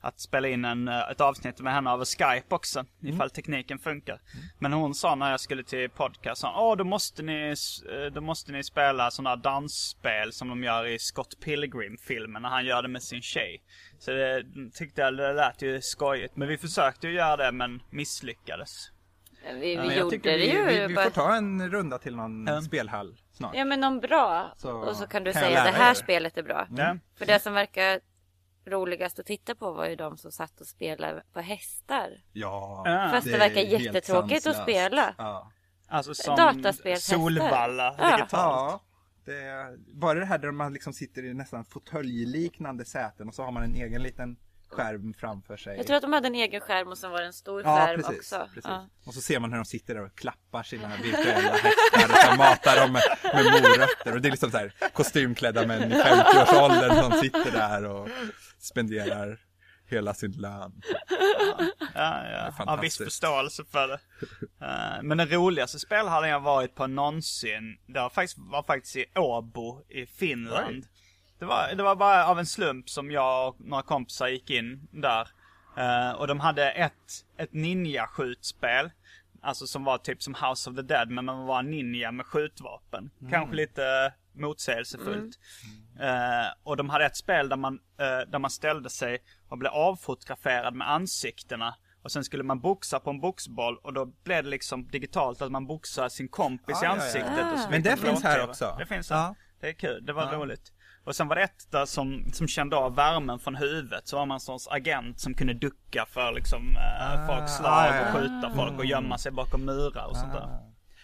[SPEAKER 1] att spela in en, eh, ett avsnitt med henne över Skype också. Ifall tekniken funkar. Men hon sa när jag skulle till podcasten, åh då måste ni, eh, då måste ni spela sådana dansspel som de gör i Scott Pilgrim-filmen när han gör det med sin tjej. Så det tyckte jag det lät ju skojigt. Men vi försökte ju göra det men misslyckades.
[SPEAKER 3] Vi, vi
[SPEAKER 2] jag
[SPEAKER 3] gjorde det
[SPEAKER 2] vi,
[SPEAKER 3] ju.
[SPEAKER 2] vi, vi
[SPEAKER 3] bara-
[SPEAKER 2] får ta en runda till någon
[SPEAKER 1] Ja.
[SPEAKER 2] spelhall snart.
[SPEAKER 3] Ja men någon bra.
[SPEAKER 2] Så
[SPEAKER 3] och så kan du
[SPEAKER 2] kan
[SPEAKER 3] säga det här
[SPEAKER 2] er.
[SPEAKER 3] spelet är bra.
[SPEAKER 1] Ja.
[SPEAKER 3] För det som verkar roligast att titta på var ju de som satt och spelade på hästar.
[SPEAKER 2] Ja,
[SPEAKER 1] Ja.
[SPEAKER 3] Fast det,
[SPEAKER 2] är
[SPEAKER 3] verkar jättetråkigt att spela.
[SPEAKER 2] Ja.
[SPEAKER 1] Alltså som. Solvalla
[SPEAKER 3] Ja.
[SPEAKER 1] digitalt.
[SPEAKER 2] ja. Det bara det här där man liksom sitter i nästan fåtöljliknande säten och så har man en egen liten skärm framför sig.
[SPEAKER 3] Jag tror att de hade en egen skärm och sen var det en stor
[SPEAKER 2] Ja,
[SPEAKER 3] skärm
[SPEAKER 2] precis.
[SPEAKER 3] också.
[SPEAKER 2] precis.
[SPEAKER 3] Ja.
[SPEAKER 2] Och så ser man hur de sitter där och klappar sina virtuella hästar och matar dem med, med morötter. Och det är liksom så här kostymklädda män i 50-årsåldern som sitter där och spenderar hela sin lön.
[SPEAKER 1] Ja, ja.
[SPEAKER 2] är
[SPEAKER 1] Har viss förståelse för det. Eh, men den roligaste spelhallen jag varit på någonsin, det var faktiskt, var faktiskt i Åbo i Finland. Det var, det var bara av en slump som jag och några kompisar gick in där. Eh, och de hade ett, ett ninja-skjutspel. Alltså som var typ som House of the Dead, men man var ninja med skjutvapen. Kanske lite motsägelsefullt. Eh, och de hade ett spel där man, eh, där man ställde sig och blev avfotograferad med ansiktena. Och sen skulle man boxa på en boxboll och då blev det liksom digitalt att man boxar sin kompis
[SPEAKER 2] Ja,
[SPEAKER 1] i
[SPEAKER 2] ja, ja.
[SPEAKER 1] ansiktet. Och så
[SPEAKER 2] Men det finns här också.
[SPEAKER 1] Det finns
[SPEAKER 2] Ja.
[SPEAKER 1] här. Det är kul, det var
[SPEAKER 2] Ja.
[SPEAKER 1] roligt. Och sen var det ett där som, som kände av värmen från huvudet. Så var man en sorts agent som kunde ducka för liksom eh, folks slag
[SPEAKER 2] Ah,
[SPEAKER 1] och
[SPEAKER 2] ja.
[SPEAKER 1] skjuta folk och gömma sig bakom murar och sånt där.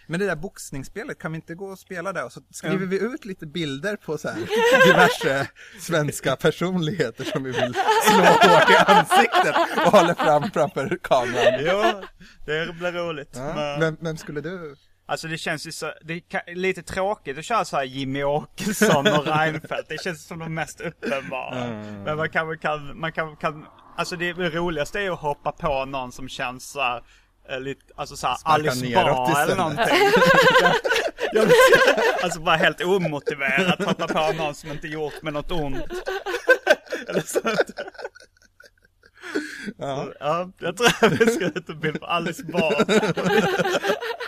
[SPEAKER 2] Men det där boxningsspelet, kan vi inte gå och spela det? Och så skriver vi ut lite bilder på så här diverse svenska personligheter som vi vill slå hårt i ansiktet och hålla fram framför kameran.
[SPEAKER 1] Jo, det blir roligt.
[SPEAKER 2] Ja.
[SPEAKER 1] Men,
[SPEAKER 2] Vem, vem skulle du?
[SPEAKER 1] Alltså det känns ju så, det är lite tråkigt att köra så här Jimmy Åkesson och Reinfeldt. Det känns som de mest uppenbara. Men man kan, man kan, man kan, kan, alltså det, det roligaste är ju att hoppa på någon som känns så här, eh, lite, alltså så här
[SPEAKER 2] Sparka
[SPEAKER 1] Alice Bah eller någonting. Jag- alltså bara helt omotiverat hoppa på någon som inte gjort med något ont. Eller sånt.
[SPEAKER 2] Ja.
[SPEAKER 1] Ja, jag tror att vi ska ut en bild på Alice Bah.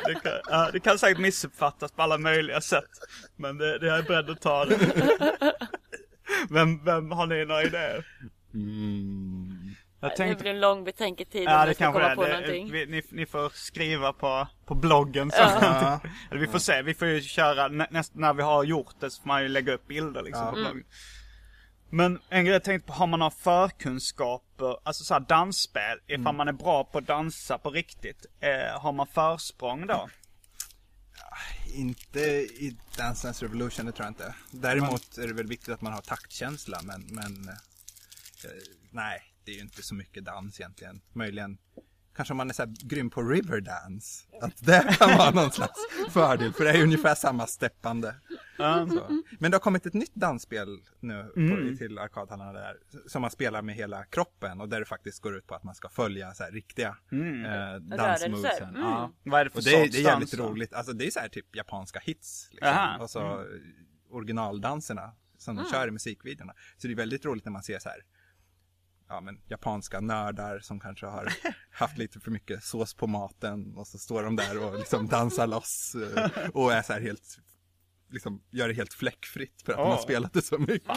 [SPEAKER 1] Det kan, ja, det kan säkert missuppfattas på alla möjliga sätt. Men det, det är jag beredd att ta det. Vem, vem har ni några idéer?
[SPEAKER 2] Mm.
[SPEAKER 1] Jag
[SPEAKER 3] Det
[SPEAKER 1] tänkte,
[SPEAKER 3] blir en lång betänketid
[SPEAKER 1] ja
[SPEAKER 3] om
[SPEAKER 1] det kanske
[SPEAKER 3] komma
[SPEAKER 1] är
[SPEAKER 3] på
[SPEAKER 1] det.
[SPEAKER 3] någonting.
[SPEAKER 1] Vi, ni, ni får skriva på, på bloggen sen.
[SPEAKER 2] Ja.
[SPEAKER 1] Eller vi får se, vi får ju köra, nä, näst, när vi har gjort det så får man ju lägga upp bilder liksom
[SPEAKER 2] Ja.
[SPEAKER 1] på bloggen. Men en grej jag tänkte på, har man några förkunskaper, alltså såhär dansspel, ifall
[SPEAKER 2] Mm.
[SPEAKER 1] man är bra på att dansa på riktigt, eh, har man försprång då?
[SPEAKER 2] Inte i Dance Dance Revolution, det tror jag inte. Däremot är det väl viktigt att man har taktkänsla, men, men eh, nej, det är ju inte så mycket dans egentligen. Möjligen, kanske om man är så här grym på Riverdance, att det kan vara någon slags fördel, för det är ungefär samma steppande. Så. Men det har kommit ett nytt dansspel nu på, till arkadhallarna där, som man spelar med hela kroppen och där det faktiskt går ut på att man ska följa så här riktiga eh, dansmovesen.
[SPEAKER 3] Mm.
[SPEAKER 2] Ja.
[SPEAKER 1] Vad är det för
[SPEAKER 2] Och det, är-
[SPEAKER 1] sorts
[SPEAKER 2] det är jävligt
[SPEAKER 1] dans
[SPEAKER 2] roligt. Alltså det är så här typ japanska hits. Liksom. Och så eh, originaldanserna som de kör i musikvideorna. Så det är väldigt roligt när man ser så här ja, men, japanska nördar som kanske har haft lite för mycket sås på maten och så står de där och liksom dansar loss eh, och är så här helt, liksom gör det helt fläckfritt för att de har spelat det så mycket.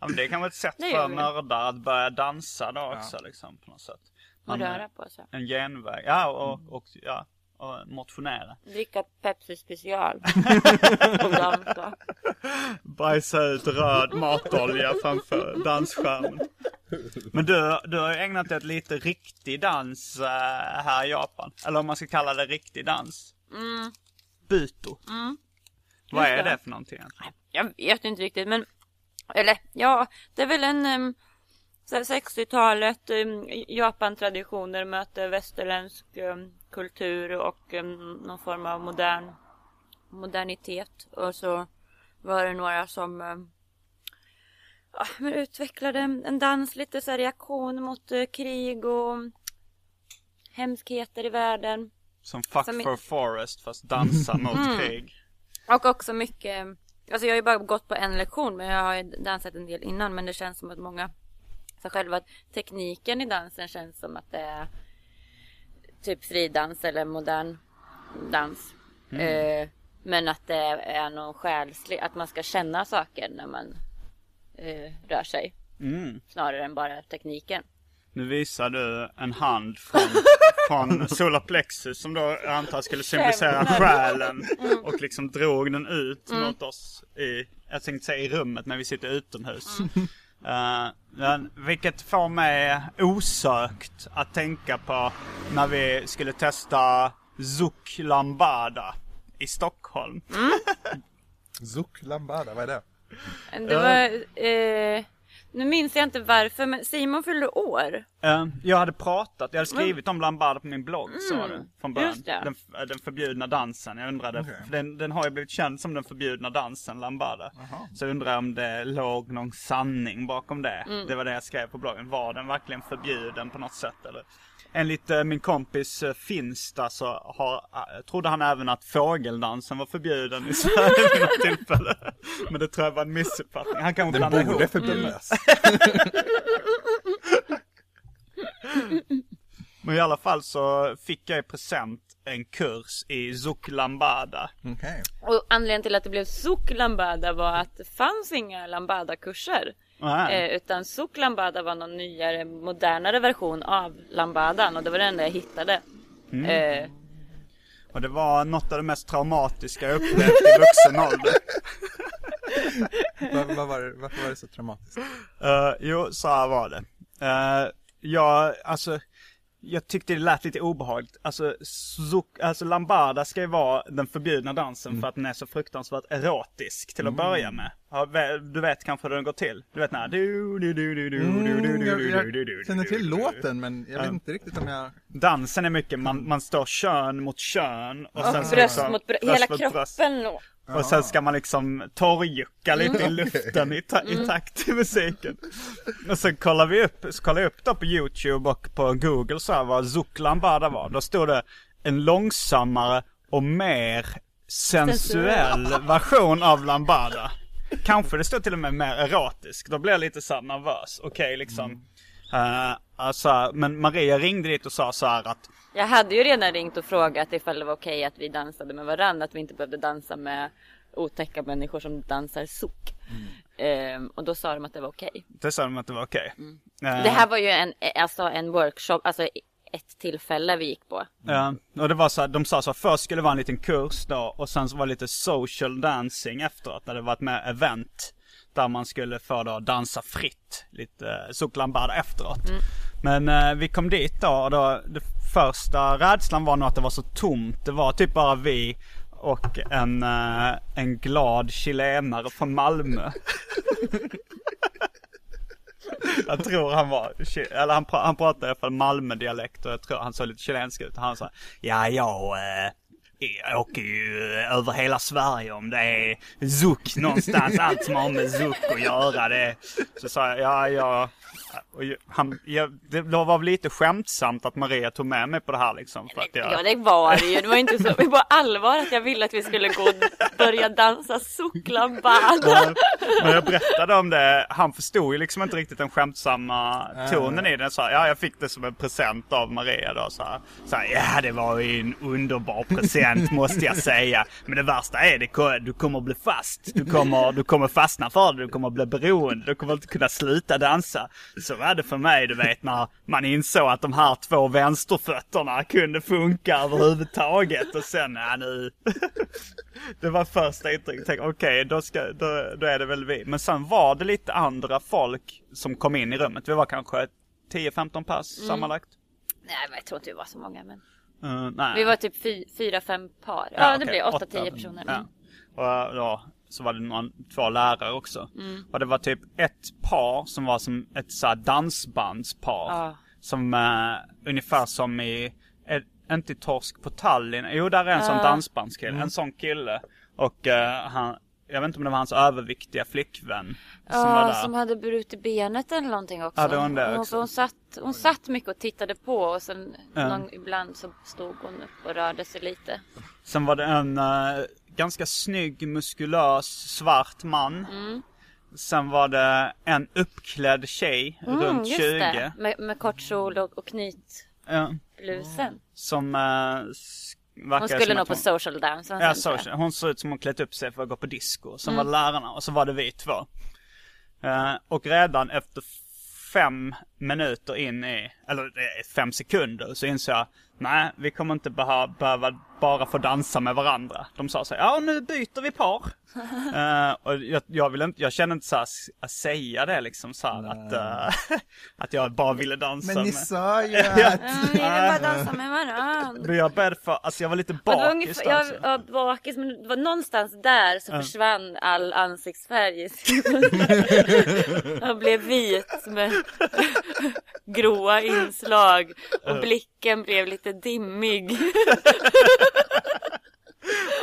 [SPEAKER 1] Ja, men det kan vara ett sätt för nördar att börja dansa då också liksom på något sätt.
[SPEAKER 3] Och
[SPEAKER 1] Man-
[SPEAKER 3] röra på sig.
[SPEAKER 1] En genväg, ja och, och, ja, och motionera.
[SPEAKER 3] Dricka Pepsi special. och.
[SPEAKER 1] Bajsa ut röd matolja framför dansskärmen. Men du, du har ju ägnat dig åt lite riktig dans eh, här i Japan. Eller om man ska kalla det riktig dans.
[SPEAKER 3] Mm.
[SPEAKER 1] Buto. Vad
[SPEAKER 3] Just
[SPEAKER 1] är
[SPEAKER 3] det.
[SPEAKER 1] för någonting?
[SPEAKER 3] Jag vet inte riktigt men Eller ja, det är väl en um, 60-talet um, Japan-traditioner möter västerländsk um, kultur och um, någon form av modern modernitet. Och så var det några som ja, men utvecklade en dans lite så reaktion mot eh, krig och hemskheter i världen.
[SPEAKER 1] Som Fuck
[SPEAKER 3] Som
[SPEAKER 1] for Forest fast dansa mot krig.
[SPEAKER 3] Och också mycket, alltså jag har ju bara gått på en lektion men jag har ju dansat en del innan men det känns som att många, för själva tekniken i dansen känns som att det är typ fridans eller modern dans. Eh, men att det är någon själslig, att man ska känna saker när man eh, rör sig.
[SPEAKER 1] Mm.
[SPEAKER 3] Snarare än bara tekniken.
[SPEAKER 1] Nu visar du en hand från, från Solar Plexus som då jag antar skulle symbolisera själen. Och liksom drog den ut mot oss i, jag tänkte säga i rummet men vi sitter utomhus. Eh, men, vilket får mig osökt att tänka på när vi skulle testa Zouk Lambada i Stockholm.
[SPEAKER 2] Zouk Lambada, vad är det?
[SPEAKER 3] Det var, eh, nu minns jag inte varför men Simon fyllde år.
[SPEAKER 1] Eh, jag hade pratat, jag hade skrivit om Lambada på min blogg, så var det. Från början.
[SPEAKER 3] just det.
[SPEAKER 1] Den, f- den förbjudna dansen. Jag undrade,
[SPEAKER 2] Okej.
[SPEAKER 1] för den, den har ju blivit känd som den förbjudna dansen, Lambada. Så jag undrar om det låg någon sanning bakom det. Det var det jag skrev på bloggen. Var den verkligen förbjuden på något sätt eller? Enligt eh, min kompis eh, Finsta så har, eh, trodde han även att fågeldansen var förbjuden i Sverige vid något tillfälle. Men det tror jag var en missuppfattning. Han kanske
[SPEAKER 2] Den
[SPEAKER 1] blandade
[SPEAKER 2] borde
[SPEAKER 1] ihop.
[SPEAKER 2] förbjudas.
[SPEAKER 1] Men i alla fall så fick jag i present en kurs i Zouk Lambada.
[SPEAKER 2] Okej.
[SPEAKER 3] Och anledningen till att det blev Zouk Lambada var att det fanns inga Lambada-kurser. Eh, utan Zouk Lambada var någon nyare, modernare version av Lambadan och det var den enda jag hittade.
[SPEAKER 1] Mm.
[SPEAKER 3] Eh,
[SPEAKER 1] Och det var något av det mest traumatiska jag upplevt i vuxen ålder.
[SPEAKER 2] Vad, vad var det, varför var det så traumatiskt?
[SPEAKER 1] Uh, jo, så här var det. Uh, jag, alltså, jag tyckte det lät lite obehagligt. Alltså, zouk, alltså lambada ska ju vara den förbjudna dansen för att den är så fruktansvärt erotisk till att börja med. Ja, Du vet kanske hur den går till? Du vet när du du du du du du du du
[SPEAKER 2] Mm,
[SPEAKER 1] du du du
[SPEAKER 2] känner
[SPEAKER 1] du
[SPEAKER 2] till
[SPEAKER 1] du.
[SPEAKER 2] låten men jag vet
[SPEAKER 1] Ja.
[SPEAKER 2] inte riktigt om jag...
[SPEAKER 1] Dansen är mycket, man, man står kön mot kön och sen
[SPEAKER 3] bröst mot bröst,
[SPEAKER 1] bröst
[SPEAKER 3] hela
[SPEAKER 1] mot bröst.
[SPEAKER 3] Och,
[SPEAKER 1] sen ska man liksom torrjucka lite i luften i, ta-
[SPEAKER 3] Mm.
[SPEAKER 1] i takt till musiken. Och sen kollar vi upp, så kollar jag upp då på YouTube och på Google så här vad Zouk Lambada var. Då stod det en långsammare och mer sensuell version av Lambada. Kanske det stod till och med mer erotisk. Då blev jag lite så nervös. Okej liksom. Eh, alltså, men Maria ringde dit och sa så här att
[SPEAKER 3] jag hade ju redan ringt och frågat ifall det var okej att vi dansade med varandra. Att vi inte behövde dansa med otäcka människor som dansar Zouk. Eh, och då sa de att det var okej.
[SPEAKER 1] det sa de att det var okej. Eh,
[SPEAKER 3] Mm. Det här var ju en, alltså en workshop, alltså ett tillfälle vi gick på.
[SPEAKER 1] Ja, och det var så här, de sa så först skulle det vara en liten kurs då och sen så var det lite social dancing efteråt. När det var ett mer event. Där man skulle få då dansa fritt. Lite suklambada efteråt. Men eh, vi kom dit då och då, det första rädslan var nog att det var så tomt. Det var typ bara vi och en, eh, en glad chilenare från Malmö. Jag tror han var, eller han, han pratade i alla fall Malmö-dialekt och jag tror han såg lite chilensk ut. Han sa, ja jag eh, åker ju över hela Sverige om det är Zouk någonstans. Allt som har med Zouk att göra. Det. Så sa jag, ja ju- han, jag, det var väl lite skämtsamt att Maria tog med mig på det här liksom. För att jag,
[SPEAKER 3] Ja det var det ju. Det var inte så på allvar att jag ville att vi skulle gå och börja dansa Zouk-lambada.
[SPEAKER 1] Men jag berättade om det, han förstod ju liksom inte riktigt den skämtsamma tonen i den. Så här, ja, jag fick det som en present av Maria då. Så här, så här, ja, det var ju en underbar present måste jag säga. Men det värsta är, det, du kommer bli fast. Du kommer, du kommer fastna för det, du kommer bli beroende. Du kommer inte kunna sluta dansa. Så var det för mig, du vet, när man insåg att de här två vänsterfötterna kunde funka överhuvudtaget. Och sen, ja nu. Det var första intrycket. Okej, då, ska, då, då är det väl vi. Men sen var det lite andra folk som kom in i rummet. Vi var kanske 10-15 pass
[SPEAKER 3] Mm.
[SPEAKER 1] sammanlagt.
[SPEAKER 3] Nej jag tror inte vi var så många men.
[SPEAKER 1] Uh.
[SPEAKER 3] Vi var typ fy, fyra, fem par. Ja, det
[SPEAKER 1] okej,
[SPEAKER 3] blir åtta,
[SPEAKER 1] åtta.
[SPEAKER 3] tio personer.
[SPEAKER 1] Ja. Och då så var det någon, två lärare också.
[SPEAKER 3] Mm.
[SPEAKER 1] Och det var typ ett par som var som ett så dansbandspar.
[SPEAKER 3] Ja.
[SPEAKER 1] Som uh, ungefär som i, eh, inte i Torsk på Tallinn. Jo, där är en sån
[SPEAKER 3] Ja.
[SPEAKER 1] dansbandskille.
[SPEAKER 3] Mm.
[SPEAKER 1] En sån kille. Och eh, han, jag vet inte om det var hans överviktiga flickvän. som
[SPEAKER 3] Ja, som hade brutit benet eller någonting också.
[SPEAKER 1] Det var hon
[SPEAKER 3] hon,
[SPEAKER 1] också.
[SPEAKER 3] hon, satt, hon satt mycket och tittade på och sen
[SPEAKER 1] Ja.
[SPEAKER 3] någon, ibland så stod hon upp och rörde sig lite.
[SPEAKER 1] Sen var det en eh, ganska snygg, muskulös, svart man. Sen var det en uppklädd tjej, runt
[SPEAKER 3] Mm, just
[SPEAKER 1] 20.
[SPEAKER 3] det. Med, med kort kjol och, och knytblusen.
[SPEAKER 1] Ja, som uh,
[SPEAKER 3] Hon skulle nog på social dance.
[SPEAKER 1] Ja, social. Hon såg ut som hon klätt upp sig för att gå på disco. Sen var det lärarna och så var det vi två. Eh, och redan efter fem minuter in i, eller eh, fem sekunder, så insåg jag nej, vi kommer inte behöva, behöva bara få dansa med varandra. De sa så här, ja nu byter vi par. Eh, och jag, jag, vill inte, jag känner inte så här, att säga det liksom så här, att, eh, att jag bara ville dansa
[SPEAKER 2] Men ni
[SPEAKER 1] med.
[SPEAKER 2] sa ju att...
[SPEAKER 3] Mm, vi vill bara dansa med varandra.
[SPEAKER 1] Men jag började för, alltså jag var lite
[SPEAKER 3] det var
[SPEAKER 1] bakis
[SPEAKER 3] ungefär, jag
[SPEAKER 1] alltså.
[SPEAKER 3] var bakis men det var någonstans där så försvann all ansiktsfärg. Jag blev vit med gråa inslag och blicken blev lite dimmig.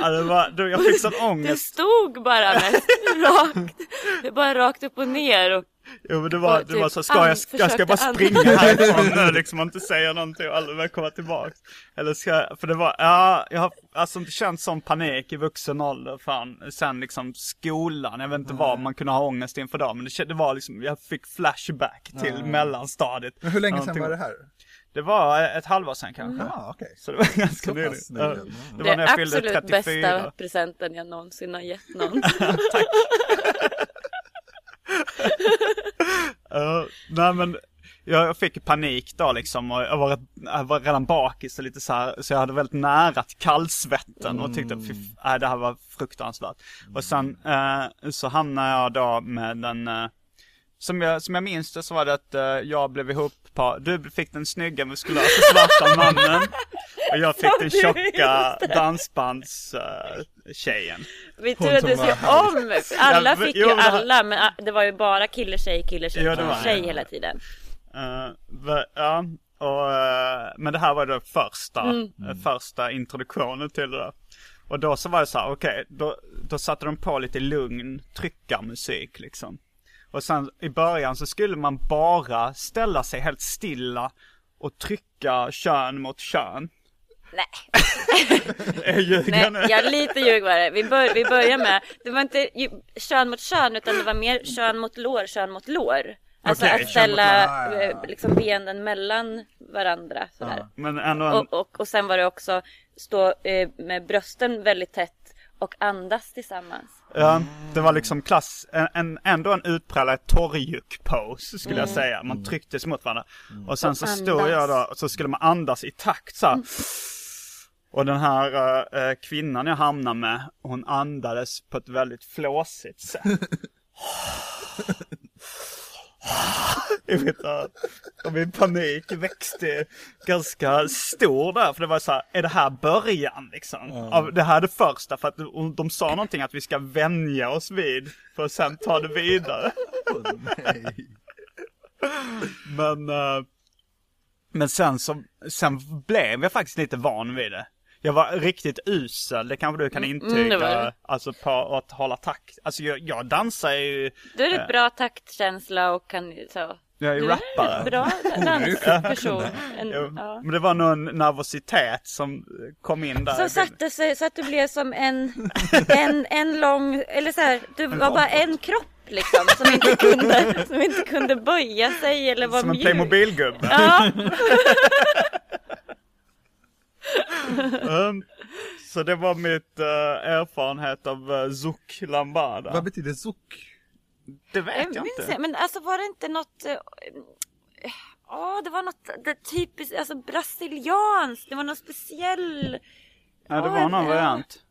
[SPEAKER 1] Det var, då jag fick sån
[SPEAKER 3] Det
[SPEAKER 1] ångest.
[SPEAKER 3] stod bara mest rakt, det bara rakt upp och ner och
[SPEAKER 1] Jo men det var,
[SPEAKER 3] och
[SPEAKER 1] det var
[SPEAKER 3] typ
[SPEAKER 1] så, ska jag, jag ska bara springa härifrån nu liksom och inte säga någonting och aldrig mer komma tillbaks. Eller ska jag, för det var, ja, jag har alltså inte känt sån panik i vuxen ålder fan. Sen liksom skolan, jag vet inte vad man kunde ha ångest inför då. Men det, det var liksom, jag fick flashback till mellanstadiet.
[SPEAKER 2] Men hur länge sedan
[SPEAKER 1] Någonting-
[SPEAKER 2] var det här?
[SPEAKER 1] Det var ett halvår sedan kanske.
[SPEAKER 2] Ja, okej.
[SPEAKER 1] Så det var ganska nyligen. Ja.
[SPEAKER 2] nyligen.
[SPEAKER 1] Det
[SPEAKER 3] Det
[SPEAKER 1] var när
[SPEAKER 3] är
[SPEAKER 1] jag fyllde
[SPEAKER 3] absolut
[SPEAKER 1] 34.
[SPEAKER 3] bästa presenten jag någonsin har gett någon.
[SPEAKER 1] Ja, nej men jag fick panik då liksom och jag var, jag var redan bakis och lite så här, så jag hade väldigt nära till kallsvetten och tyckte fy, f- äh, det här var fruktansvärt. Och sen eh, så hamnade jag då med en, eh, som jag, som jag minns det så var det att eh, jag blev ihop på, du fick den snygga muskulösa svarta mannen och jag fick den
[SPEAKER 3] du
[SPEAKER 1] tjocka
[SPEAKER 3] minns
[SPEAKER 1] dansbands eh.
[SPEAKER 3] Vi turades
[SPEAKER 2] som
[SPEAKER 3] ju
[SPEAKER 2] var
[SPEAKER 3] om. Alla fick ju
[SPEAKER 1] det
[SPEAKER 3] alla, men ah, det var ju bara kille, tjej, kille, tjej,
[SPEAKER 1] det
[SPEAKER 3] kille,
[SPEAKER 1] det.
[SPEAKER 3] tjej hela tiden.
[SPEAKER 1] Eh, ja, och, eh, men det här var då första, eh, första introduktionen till det där. Och då så var det så här, okej, då, då satte de på lite lugn tryckarmusik liksom. Och sen i början så skulle man bara ställa sig helt stilla och trycka kön mot kön.
[SPEAKER 3] Nej,
[SPEAKER 1] Jag
[SPEAKER 3] nej, jag är lite ljug var det. Vi, bör, vi börjar med, det var inte kön mot kön utan det var mer kön mot lår, kön mot lår. Alltså
[SPEAKER 1] Okej,
[SPEAKER 3] att
[SPEAKER 1] mot
[SPEAKER 3] ställa
[SPEAKER 2] ja, ja, ja.
[SPEAKER 3] eh, liksom benen mellan varandra sådär.
[SPEAKER 1] Men ändå
[SPEAKER 3] Och, och, och sen var det också stå eh, med brösten väldigt tätt och andas tillsammans.
[SPEAKER 1] Ja, det var liksom klass, en, en, ändå en utpräglad torrjuck-pose skulle jag säga. Man trycktes mot varandra. Och sen så stod jag då, och så skulle man andas i takt så här. Och den här eh, kvinnan jag hamnade med, hon andades på ett väldigt flåsigt sätt. Jag vet inte, och min panik växte ganska stor där, för det var så här, är det här början liksom? Av det här är det första, för att de, sa någonting att vi ska vänja oss vid, för att sen ta det vidare.
[SPEAKER 2] Nej.
[SPEAKER 1] Men, eh, men sen så, sen blev jag faktiskt lite van vid det. Jag var riktigt usel, det kanske du kan intyga,
[SPEAKER 3] mm, det
[SPEAKER 1] alltså på att hålla takt. Alltså jag, jag dansar ju,
[SPEAKER 3] Du är ett bra taktkänsla och kan så.
[SPEAKER 1] jag är ju
[SPEAKER 3] Du
[SPEAKER 1] rappare.
[SPEAKER 3] en bra dansperson. En, ja.
[SPEAKER 1] Men det var någon nervositet som kom in där.
[SPEAKER 3] Som satte sig så att du blev som en, en, en lång, eller så här, du var bara en kropp liksom som inte kunde, som inte kunde böja sig eller vara
[SPEAKER 1] Som en
[SPEAKER 3] mjuk.
[SPEAKER 1] Playmobil-gubbe.
[SPEAKER 3] Ja,
[SPEAKER 1] Mm. Så det var mitt eh, erfarenhet av uh, Zouk Lambada.
[SPEAKER 2] Vad betyder zouk?
[SPEAKER 1] Det vet jag,
[SPEAKER 3] jag
[SPEAKER 1] inte.
[SPEAKER 3] inte. Men alltså var det inte något, eh, ja det var något det typiskt, alltså brasilianskt, det var något speciell,
[SPEAKER 1] Ja, det
[SPEAKER 3] Åh,
[SPEAKER 1] var någon variant.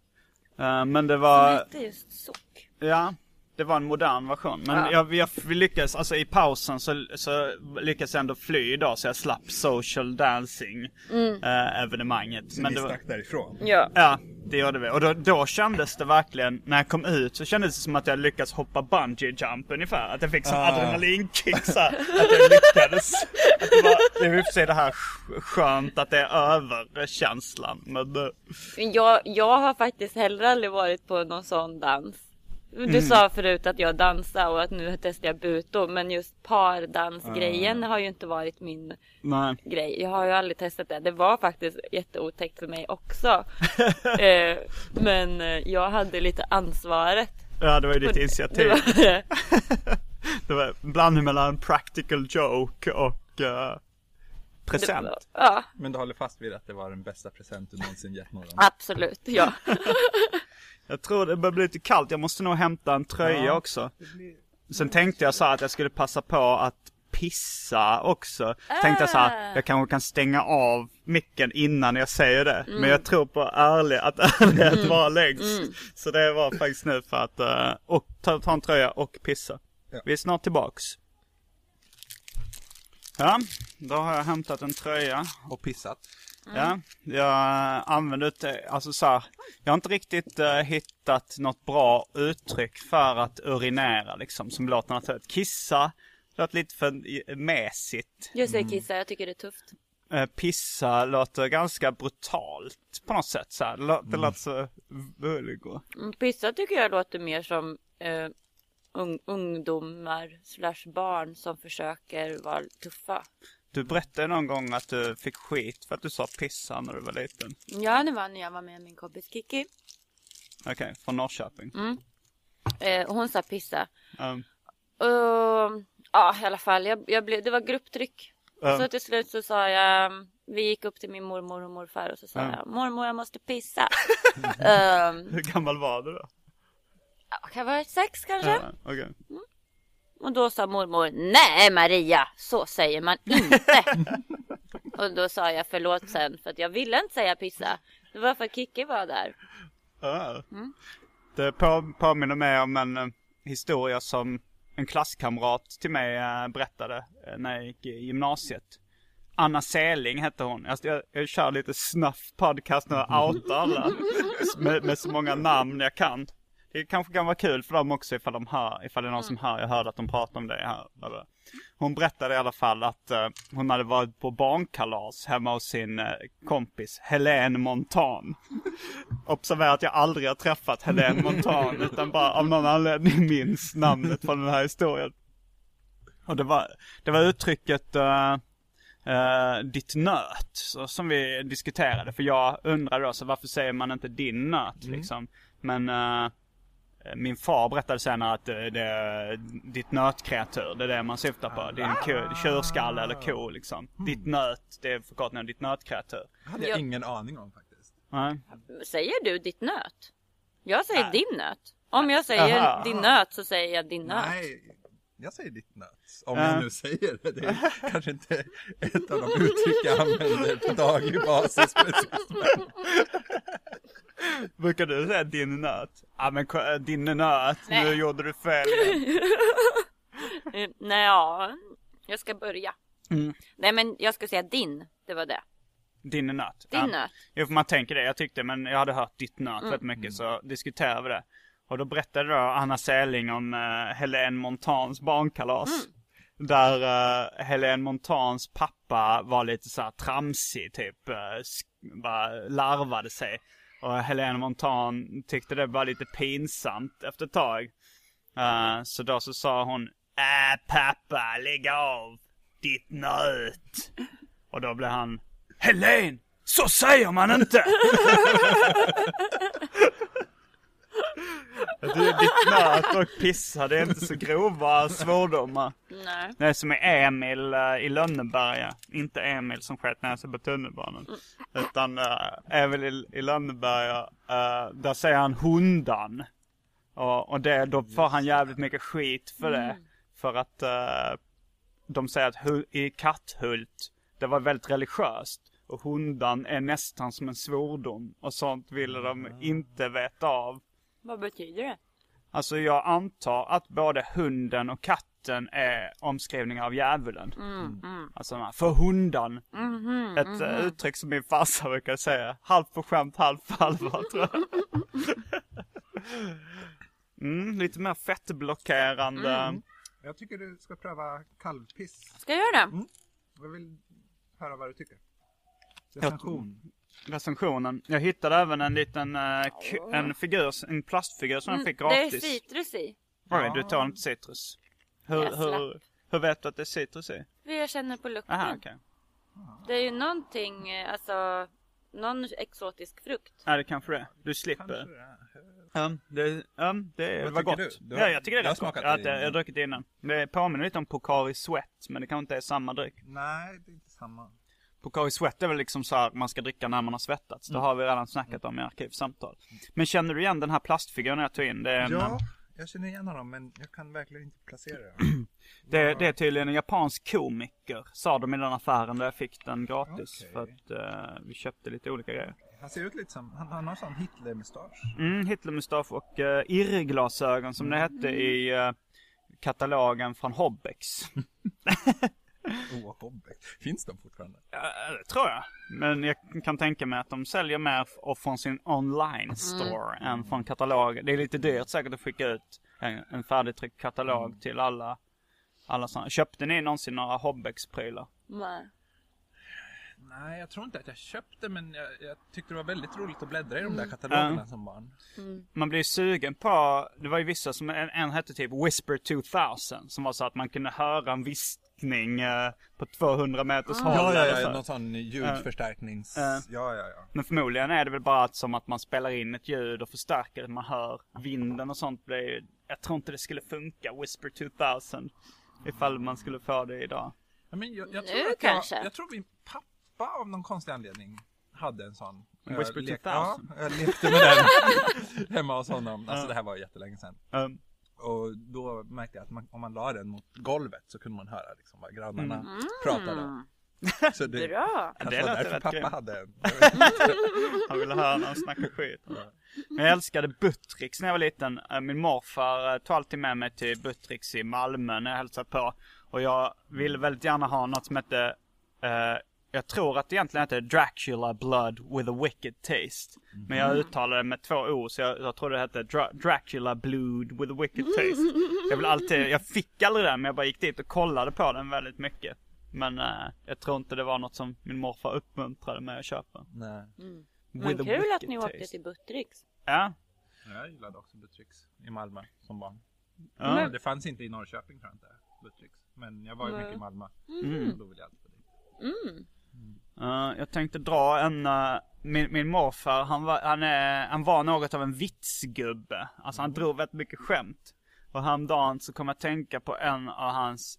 [SPEAKER 1] Eh, men det
[SPEAKER 3] som
[SPEAKER 1] var,
[SPEAKER 3] hette just sock.
[SPEAKER 1] ja, det var en modern version. Men
[SPEAKER 3] Ja.
[SPEAKER 1] jag, jag, vi lyckades, alltså i pausen så, så lyckades jag ändå fly då så jag slapp social dancing eh, evenemanget.
[SPEAKER 2] Så
[SPEAKER 1] Men
[SPEAKER 2] ni
[SPEAKER 1] det var,
[SPEAKER 2] stack därifrån?
[SPEAKER 3] Ja.
[SPEAKER 1] Ja, det gjorde vi. Och då, då kändes det verkligen, när jag kom ut så kändes det som att jag lyckades hoppa bungee jump ungefär. Att jag fick sån
[SPEAKER 2] Ah.
[SPEAKER 1] adrenalinkick så här, Att jag lyckades. Att det, var, det är i och för sig det här sk- skönt att det är över känslan. Men
[SPEAKER 3] Men jag, jag har faktiskt heller aldrig varit på någon sån dans. Du
[SPEAKER 1] Mm.
[SPEAKER 3] sa förut att jag dansar och att nu testar jag buto. Men just pardansgrejen har ju inte varit min
[SPEAKER 1] nej.
[SPEAKER 3] grej. Jag har ju aldrig testat det. Det var faktiskt jätteotäckt för mig också. eh, men eh, jag hade lite ansvaret.
[SPEAKER 1] Ja, det var ju ditt
[SPEAKER 3] Det
[SPEAKER 1] initiativ.
[SPEAKER 3] var det.
[SPEAKER 1] Det var en blandning mellan practical joke och
[SPEAKER 3] Det
[SPEAKER 1] present.
[SPEAKER 3] var- Ja,
[SPEAKER 2] Men du håller fast vid att det var den bästa present du någonsin gett någon?
[SPEAKER 3] absolut. Ja.
[SPEAKER 1] Jag tror det börjar bli lite kallt, jag måste nog hämta en tröja också. Sen tänkte jag så här att jag skulle passa på att pissa också. Tänkte jag så här, jag kanske kan stänga av micken innan jag säger det. Men jag tror på ärlig, att ärlighet var längst. Så det var faktiskt nu för att, eh, och ta, ta en tröja och pissa.
[SPEAKER 2] Ja.
[SPEAKER 1] Vi är snart tillbaks. Ja, då har jag hämtat en tröja.
[SPEAKER 2] Och pissat?
[SPEAKER 1] Ja, jag använder det, alltså så här, jag har inte riktigt eh, hittat något bra uttryck för att urinera liksom, som låter naturligt. Kissa, låter lite för mesigt.
[SPEAKER 3] Jag säger kissa, jag tycker det är tufft.
[SPEAKER 1] Eh, pissa låter ganska brutalt på något sätt så här. Det Det låter så vulgo.
[SPEAKER 3] Mm, Pissa tycker jag låter mer som eh, ung, ungdomar slash barn som försöker vara tuffa.
[SPEAKER 1] Du berättade någon gång att du fick skit för att du sa pissa när du var liten.
[SPEAKER 3] Ja, det var när jag var med min kompis Kiki.
[SPEAKER 1] Okej, från Norrköping.
[SPEAKER 3] Eh, hon sa pissa.
[SPEAKER 1] Um,
[SPEAKER 3] Och, ja, i alla fall. Jag, jag blev, det var grupptryck.
[SPEAKER 1] Ja.
[SPEAKER 3] Så till slut så sa jag, vi gick upp till min mormor och morfar och så sa
[SPEAKER 1] Ja.
[SPEAKER 3] jag, mormor jag måste pissa. um,
[SPEAKER 1] Hur gammal var du då?
[SPEAKER 3] Kan vara sex kanske?
[SPEAKER 1] Ja, okej.
[SPEAKER 3] Och då sa mormor, nej Maria, så säger man inte. och då sa jag förlåt sen för att jag ville inte säga pissa. Det var för att Kikki var där.
[SPEAKER 1] Ja.
[SPEAKER 3] Mm.
[SPEAKER 1] Det på, påminner mig om en eh, historia som en klasskamrat till mig eh, berättade eh, när jag gick i gymnasiet. Anna Seling hette hon. Jag, jag, jag kör lite snuff podcast nu och outar alla med, med så många namn jag kan. Det kanske kan vara kul för dem också ifall de hör, ifall det är någon som hör, jag hörde att de pratar om det här. Hon berättade i alla fall att eh, hon hade varit på barnkalas hemma hos sin eh, kompis Helene Montan. Observera att jag aldrig har träffat Helene Montan utan bara av någon anledning minns namnet från den här historien. Och det var, det var uttrycket eh, eh, ditt nöt så, som vi diskuterade. För jag undrade då, så varför säger man inte din nöt liksom? Men min far berättade senare att det, det är ditt nötkreatur, det är det man syftar på. Din ko, tjurskalle eller ko liksom. Ditt nöt, det är förkortningen av ditt nötkreatur.
[SPEAKER 2] Det hade jag
[SPEAKER 3] Ja.
[SPEAKER 2] ingen aning om faktiskt.
[SPEAKER 1] Nej.
[SPEAKER 3] Säger du ditt nöt? Jag säger
[SPEAKER 1] Nej.
[SPEAKER 3] din nöt. Om jag säger
[SPEAKER 1] Aha.
[SPEAKER 3] din nöt så säger jag din nöt.
[SPEAKER 2] Nej, jag säger ditt nöt. Om
[SPEAKER 1] Ja.
[SPEAKER 2] jag nu säger det. Det är kanske inte ett av de uttryck jag använder på daglig basis. precis.
[SPEAKER 1] Brukar du säga din nöt? Ja men äh, din nöt, nu
[SPEAKER 3] Nej.
[SPEAKER 1] gjorde du fel
[SPEAKER 3] Nej, ja. Jag ska börja.
[SPEAKER 1] Mm.
[SPEAKER 3] Nej, men jag ska säga din. Det var det.
[SPEAKER 1] Din nöt.
[SPEAKER 3] Din
[SPEAKER 1] ja.
[SPEAKER 3] nöt.
[SPEAKER 1] Jo för man tänker det, jag tyckte men jag hade hört ditt nöt
[SPEAKER 3] Mm.
[SPEAKER 1] väldigt mycket så diskuterade vi det. Och då berättade då Anna Säling om uh, Helene Montans barnkalas.
[SPEAKER 3] Mm.
[SPEAKER 1] Där uh, Helene Montans pappa var lite så här tramsig typ. Uh, bara larvade sig. Och Helene Montan tyckte det var lite pinsamt efter ett tag. Eh, så då så sa hon Äh pappa, lägg av! Ditt nöt! Och då blev han Helen! Så säger man inte! Det är ditt nöt och pissa, det är inte så grova svordomar.
[SPEAKER 3] Nej.
[SPEAKER 1] Det är som är Emil eh, i Lönneberga. Inte Emil som sköt ner sig på tunnelbanan. Utan uh, Emil i, i Lönneberga, uh, där säger han hundan. Och, och det, då får han jävligt mycket skit för det. För att eh, de säger att hu- i Katthult, det var väldigt religiöst. Och hundan är nästan som en svordom. Och sånt ville de inte veta av.
[SPEAKER 3] Vad betyder det?
[SPEAKER 1] Alltså jag antar att både hunden och katten är omskrivningar av djävulen. Alltså de här, för hundan. Ett eh, uttryck som min farsa brukar säga. Halvt på skämt, halvt på allvar tror jag. mm, lite mer fettblockerande.
[SPEAKER 2] Jag tycker du ska pröva kalvpiss.
[SPEAKER 3] Ska jag göra det?
[SPEAKER 2] Jag vill höra vad du tycker. Recension.
[SPEAKER 1] Recensionen. Jag hittade även en liten eh, en figur, en plastfigur som jag fick
[SPEAKER 3] Mm, det är
[SPEAKER 1] gratis.
[SPEAKER 3] citrus i.
[SPEAKER 1] Oj, du tar inte citrus. Hur,
[SPEAKER 3] Jag
[SPEAKER 1] hur, hur vet du att det är citrus i?
[SPEAKER 3] Jag känner på lukten.
[SPEAKER 1] Aha, okej.
[SPEAKER 3] Det är ju någonting, eh, alltså, någon exotisk frukt.
[SPEAKER 1] Ja, det kanske det är. Du slipper. Ja, det, ja, det
[SPEAKER 2] Vad
[SPEAKER 1] var
[SPEAKER 2] tycker
[SPEAKER 1] gott.
[SPEAKER 2] du? Du har-
[SPEAKER 1] ja, jag tycker det är
[SPEAKER 2] jag har
[SPEAKER 1] rätt gott.
[SPEAKER 2] smakat
[SPEAKER 1] Ja,
[SPEAKER 2] det
[SPEAKER 1] det, jag har
[SPEAKER 2] innan.
[SPEAKER 1] druckit det innan. Det påminner lite om Pocari Sweat, men det kanske inte är samma dryck.
[SPEAKER 2] Nej, det är inte samma.
[SPEAKER 1] Pocari Sweat är väl liksom så här man ska dricka när man har svettats. Det har vi redan snackat om i arkivsamtal. Men känner du igen den här plastfiguren jag tog in? Det är, en,
[SPEAKER 2] Ja, jag känner igen honom men jag kan verkligen inte placera det.
[SPEAKER 1] det, det är tydligen en japansk komiker, sa de i den affären där jag fick den gratis.
[SPEAKER 2] Okej.
[SPEAKER 1] För att eh, vi köpte lite olika grejer.
[SPEAKER 2] Han ser ut lite som, han, han har sån Hitler-mustasch.
[SPEAKER 1] Mm, Hitlermustasch och uh, irrglasögon som det hette i eh, katalogen från Hobbex.
[SPEAKER 2] Oh, Hobbeck. Finns de fortfarande?
[SPEAKER 1] Ja, det tror jag. Men jag kan tänka mig att de säljer mer från sin online store än från katalogen. Det är lite dyrt säkert att skicka ut en, en färdigtryckt katalog till alla, alla sådana. Köpte ni någonsin några Hobbex-prylar?
[SPEAKER 3] Nej.
[SPEAKER 2] Nej, jag tror inte att jag köpte men jag, jag tyckte det var väldigt roligt att bläddra i de där katalogerna
[SPEAKER 1] Mm.
[SPEAKER 2] som barn.
[SPEAKER 1] Man blir sugen på, det var ju vissa som, en, en hette typ Whisper 2000 som var så att man kunde höra en viskning eh, på 200 meters håll.
[SPEAKER 2] Ja, ja,
[SPEAKER 1] eller
[SPEAKER 2] ja,
[SPEAKER 1] så.
[SPEAKER 2] någon sån ljudförstärknings...
[SPEAKER 1] Äh.
[SPEAKER 2] Ja, ja, ja.
[SPEAKER 1] Men förmodligen är det väl bara att, som att man spelar in ett ljud och förstärker det. Man hör vinden och sånt. Blir, jag tror inte det skulle funka, Whisper 2000. Ifall man skulle få det idag.
[SPEAKER 4] Ja, men jag, jag,
[SPEAKER 3] Nu
[SPEAKER 4] tror att
[SPEAKER 3] kanske.
[SPEAKER 4] jag, jag tror min pappa av någon konstig anledning hade en sån.
[SPEAKER 1] Whisper
[SPEAKER 4] lek-
[SPEAKER 1] 2000.
[SPEAKER 4] Ja, jag lekte med den hemma hos honom. Alltså det här var jättelänge sedan.
[SPEAKER 1] Um,
[SPEAKER 4] Och då märkte jag att man, om man la den mot golvet så kunde man höra liksom vad grannarna
[SPEAKER 3] Mm.
[SPEAKER 4] pratade. Så det
[SPEAKER 3] Bra!
[SPEAKER 4] kanske
[SPEAKER 1] Det
[SPEAKER 4] var
[SPEAKER 1] låter
[SPEAKER 4] därför
[SPEAKER 1] rätt
[SPEAKER 4] pappa
[SPEAKER 1] grymt.
[SPEAKER 4] hade en.
[SPEAKER 1] Han ville höra någon snacka skit. Men jag älskade Buttricks när jag var liten. Eh, Min morfar eh, tog alltid med mig till Buttricks i Malmö när jag hälsade på. Och jag ville väldigt gärna ha något som hette, eh, jag tror att det egentligen hette Dracula Blood with a Wicked Taste. Men jag uttalade det med två O så jag, jag tror det hette Dra- Dracula Blood with a Wicked Taste. Jag vill alltid, jag fick aldrig den men jag bara gick dit och kollade på den väldigt mycket. Men eh, jag tror inte det var något som min morfar uppmuntrade mig att köpa.
[SPEAKER 4] Nej.
[SPEAKER 3] Men
[SPEAKER 1] With a
[SPEAKER 3] kul att ni åkte
[SPEAKER 1] taste.
[SPEAKER 3] till Buttricks.
[SPEAKER 1] Ja.
[SPEAKER 4] Jag gillade också Buttricks i Malmö som barn.
[SPEAKER 1] ja.
[SPEAKER 4] Men det fanns inte i Norrköping tror jag inte. Buttricks. Men jag var ju mycket i Malmö.
[SPEAKER 1] Mm.
[SPEAKER 4] Då ville jag alltid på det.
[SPEAKER 1] Uh, jag tänkte dra en, uh, min, min morfar han var, han, är, han var något av en vitsgubbe. Alltså han drog väldigt mycket skämt. Och häromdagen så kom jag att tänka på en av hans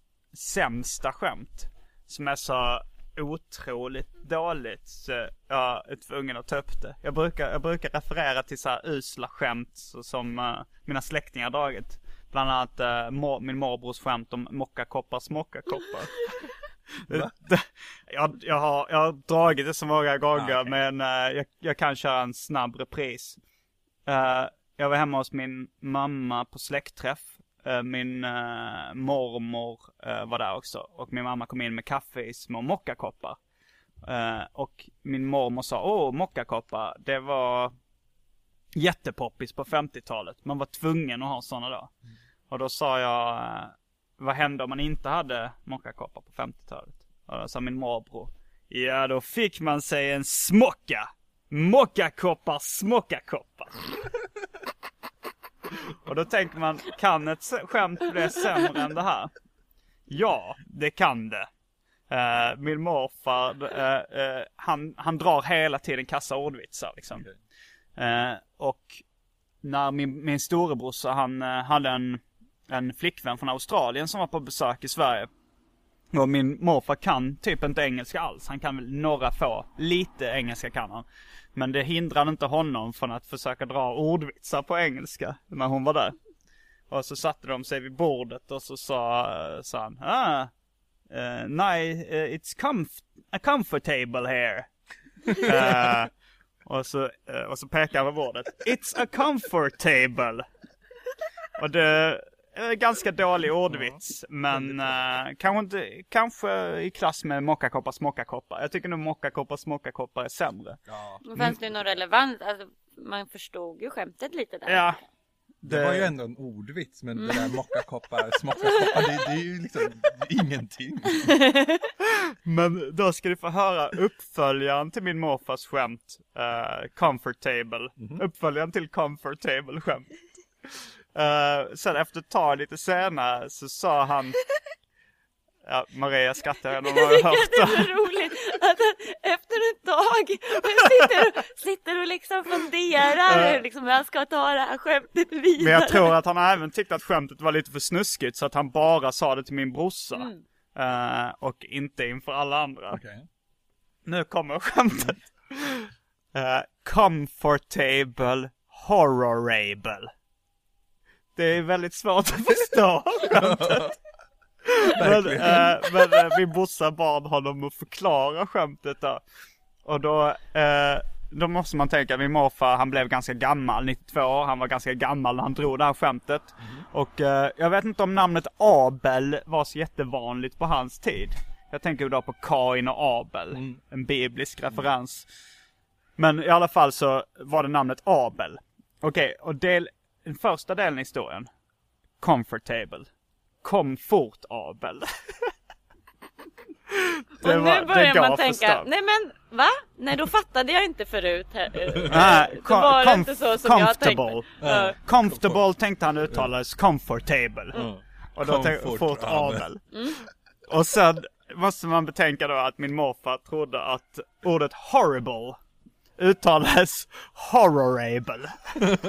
[SPEAKER 1] sämsta skämt. Som är så otroligt dåligt så jag är tvungen att ta upp det. Jag brukar, jag brukar referera till så här usla skämt så, som uh, mina släktingar dragit. Bland annat uh, mor, min morbrors skämt om mockakoppar smockakoppar. Det- jag, jag, har, jag har dragit det så många gånger
[SPEAKER 4] Ah, okej.
[SPEAKER 1] men eh, jag, jag kan köra en snabb repris. Eh, jag var hemma hos min mamma på släktträff. Eh, min eh, mormor eh, var där också och min mamma kom in med kaffe i små mockakoppar. Eh, och min mormor sa, åh mockakoppar, det var jättepoppis på 50-talet. Man var tvungen att ha sådana då. Och då sa jag, eh, vad hände om man inte hade mockakoppar på 50-talet? Och då sa min morbror, ja då fick man sig en smocka. Mockakoppar, smockakoppar. Och då tänker man, kan ett skämt bli sämre än det här? Ja, det kan det. Eh, min morfar, eh, eh, han, han drar hela tiden kassa ordvitsar liksom. Eh, och när min, min storebrorsa han hade en, en flickvän från Australien som var på besök i Sverige. Och min morfar kan typ inte engelska alls. Han kan väl några få, lite engelska kan han. Men det hindrade inte honom från att försöka dra ordvitsar på engelska när hon var där. Och så satte de sig vid bordet och så sa, sa han, ah, uh, nej, eh, it's comf- a comfortable here. Eh, och, så, och så pekade han på bordet. It's a comfort table. Och det ganska dålig ordvits. Men uh, kanske inte, kanske i klass med mockakoppar, smockakoppar. Jag tycker nog mockakoppar, smockakoppar är sämre.
[SPEAKER 4] Ja.
[SPEAKER 3] Men fanns det någon relevant? Alltså, man förstod ju skämtet lite där.
[SPEAKER 1] Ja.
[SPEAKER 4] Det var ju ändå en ordvits men det där mockakoppar, smockakoppar, det, det är ju liksom ingenting.
[SPEAKER 1] Men då ska du få höra uppföljaren till min morfars skämt. Uh, comfortable. Uppföljaren till comfortable skämt. Uh, sen efter ett tag lite senare så sa han Ja, Maria skrattar, jag
[SPEAKER 3] Jag
[SPEAKER 1] du har
[SPEAKER 3] tycker
[SPEAKER 1] hört
[SPEAKER 3] det är
[SPEAKER 1] det.
[SPEAKER 3] så roligt att efter ett tag sitter, sitter och liksom funderar liksom hur han ska ta det här skämtet vidare.
[SPEAKER 1] Men jag tror att han har även tyckt att skämtet var lite för snuskigt så att han bara sa det till min brorsa.
[SPEAKER 3] Mm.
[SPEAKER 1] Eh, och inte inför alla andra.
[SPEAKER 4] Okej.
[SPEAKER 1] Nu kommer skämtet. Uh, comfortable, horrorable. Det är väldigt svårt att förstå skämtet. men eh, men eh, min brorsa bad honom att förklara skämtet då. Och då, eh, då måste man tänka, min morfar han blev ganska gammal, 92 år, han var ganska gammal när han drog det här skämtet. Och eh, jag vet inte om namnet Abel var så jättevanligt på hans tid. Jag tänker då på Kain och Abel, en biblisk referens. Men i alla fall så var det namnet Abel. Okej, och del, den första delen i historien. Comfortable. Komfortabel.
[SPEAKER 3] och nu börjar man tänka, nej men va? Nej då fattade jag inte förut. här.
[SPEAKER 1] Nej,
[SPEAKER 3] Då
[SPEAKER 1] com-
[SPEAKER 3] var det inte så som jag tänkte.
[SPEAKER 1] comfortable.
[SPEAKER 3] Ja.
[SPEAKER 1] Comfortable tänkte han uttalades comfortable. Och då
[SPEAKER 4] Comfortabel.
[SPEAKER 1] fortabel. Och sen måste man betänka då att min morfar trodde att ordet horrible uttalades horrorable.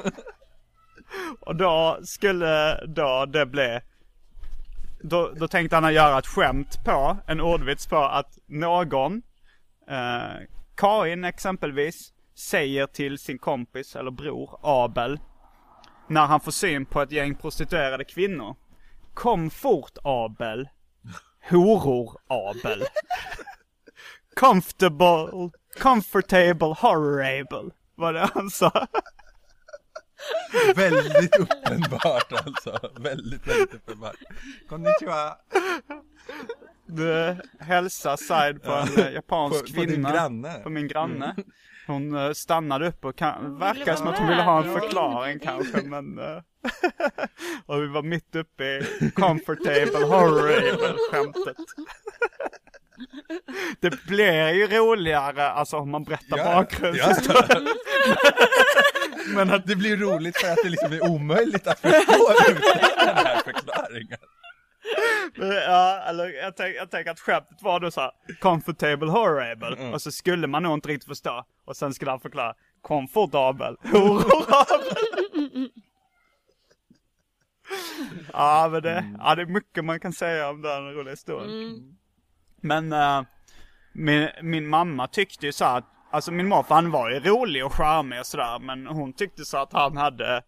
[SPEAKER 1] Och då skulle då det bli då, då tänkte han göra ett skämt på, en ordvits på att någon, eh, Karin exempelvis, säger till sin kompis eller bror Abel, när han får syn på ett gäng prostituerade kvinnor. Kom fort Abel. Horor Abel. Comfortable, comfortable, horrible. Var det han sa?
[SPEAKER 4] Väldigt uppenbart alltså. Väldigt, väldigt uppenbart. Konnichiwa.
[SPEAKER 1] Du hälsar side på en eh, japansk
[SPEAKER 4] På- på
[SPEAKER 1] kvinna.
[SPEAKER 4] granne.
[SPEAKER 1] På min granne. Hon eh, stannade upp och kan, verkar som att hon ville ha en förklaring kanske men eh, Och vi var mitt uppe i comfortable horrible skämtet. Det blir ju roligare alltså om man berättar
[SPEAKER 4] Ja,
[SPEAKER 1] bakgrundshistorien.
[SPEAKER 4] Men att det blir roligt för att det liksom är omöjligt att förstå utan den här förklaringen.
[SPEAKER 1] Ja, eller jag, tänk, jag tänker att skämtet var då så här, comfortable horrible. Och så skulle man nog inte riktigt förstå. Och sen skulle han förklara, komfortabel, horrible. ja, men det, ja, det är mycket man kan säga om den roliga historien. Men eh, min, min mamma tyckte ju så här att, alltså min morfar han var ju rolig och charmig och sådär. Men hon tyckte så att han hade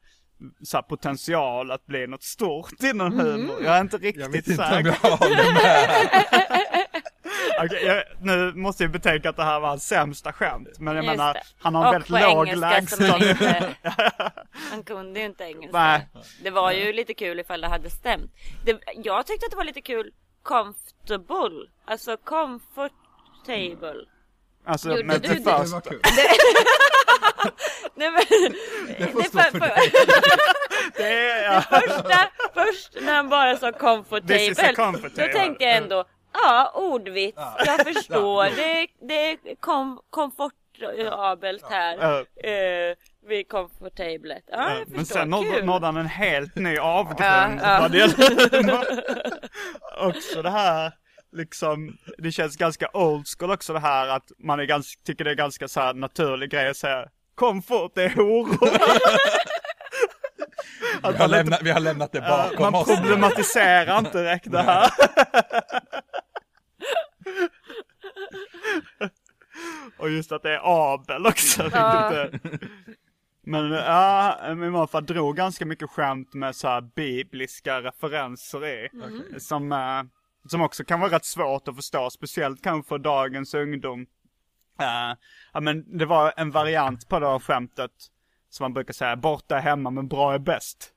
[SPEAKER 1] så här, potential att bli något stort inom humor. Jag är inte riktigt
[SPEAKER 4] Jag vet inte om
[SPEAKER 1] säker.
[SPEAKER 4] jag håller med.
[SPEAKER 1] Okej, jag, nu måste jag betänka att det här var hans sämsta skämt. Men jag
[SPEAKER 3] Just
[SPEAKER 1] menar,
[SPEAKER 3] det.
[SPEAKER 1] han har en väldigt låg
[SPEAKER 3] engelska som han
[SPEAKER 1] lägsta.
[SPEAKER 3] inte, han kunde ju inte engelska.
[SPEAKER 1] Nej.
[SPEAKER 3] Det var ju lite kul ifall det hade stämt. Det, jag tyckte att det var lite kul comfortable, alltså comfortable.
[SPEAKER 1] Alltså,
[SPEAKER 3] Gjorde
[SPEAKER 1] men
[SPEAKER 3] du det?
[SPEAKER 4] Det
[SPEAKER 1] först.
[SPEAKER 4] var kul.
[SPEAKER 3] Nej men,
[SPEAKER 4] Det får
[SPEAKER 3] det
[SPEAKER 4] stå
[SPEAKER 3] för-
[SPEAKER 4] för dig.
[SPEAKER 1] Det är, ja.
[SPEAKER 3] första, först när han bara sa comfortable,
[SPEAKER 1] comfortable.
[SPEAKER 3] då tänkte jag ändå, ja ordvits, jag förstår, det, det är kom, komfortabelt här.
[SPEAKER 1] Ja.
[SPEAKER 3] Uh, vid comfortablet. Ja, jag
[SPEAKER 1] Men sen nådde, nådde han en helt ny avgrund
[SPEAKER 3] Ja, ja.
[SPEAKER 1] det. Också det här, liksom, det känns ganska old school också det här att man är ganska, tycker det är ganska så här naturlig grej att säga Kom fort, det är horor.
[SPEAKER 4] Vi har, lämnat, vi har lämnat det bakom
[SPEAKER 1] Man
[SPEAKER 4] oss.
[SPEAKER 1] problematiserar inte direkt det här. Och just att det är Abel också.
[SPEAKER 3] Ja.
[SPEAKER 1] Men ja, min morfar drog ganska mycket skämt med så här bibliska referenser i. Som, eh, som också kan vara rätt svårt att förstå, speciellt kanske för dagens ungdom. Eh, ja men det var en variant på det här skämtet som man brukar säga, borta är hemma men bra är bäst.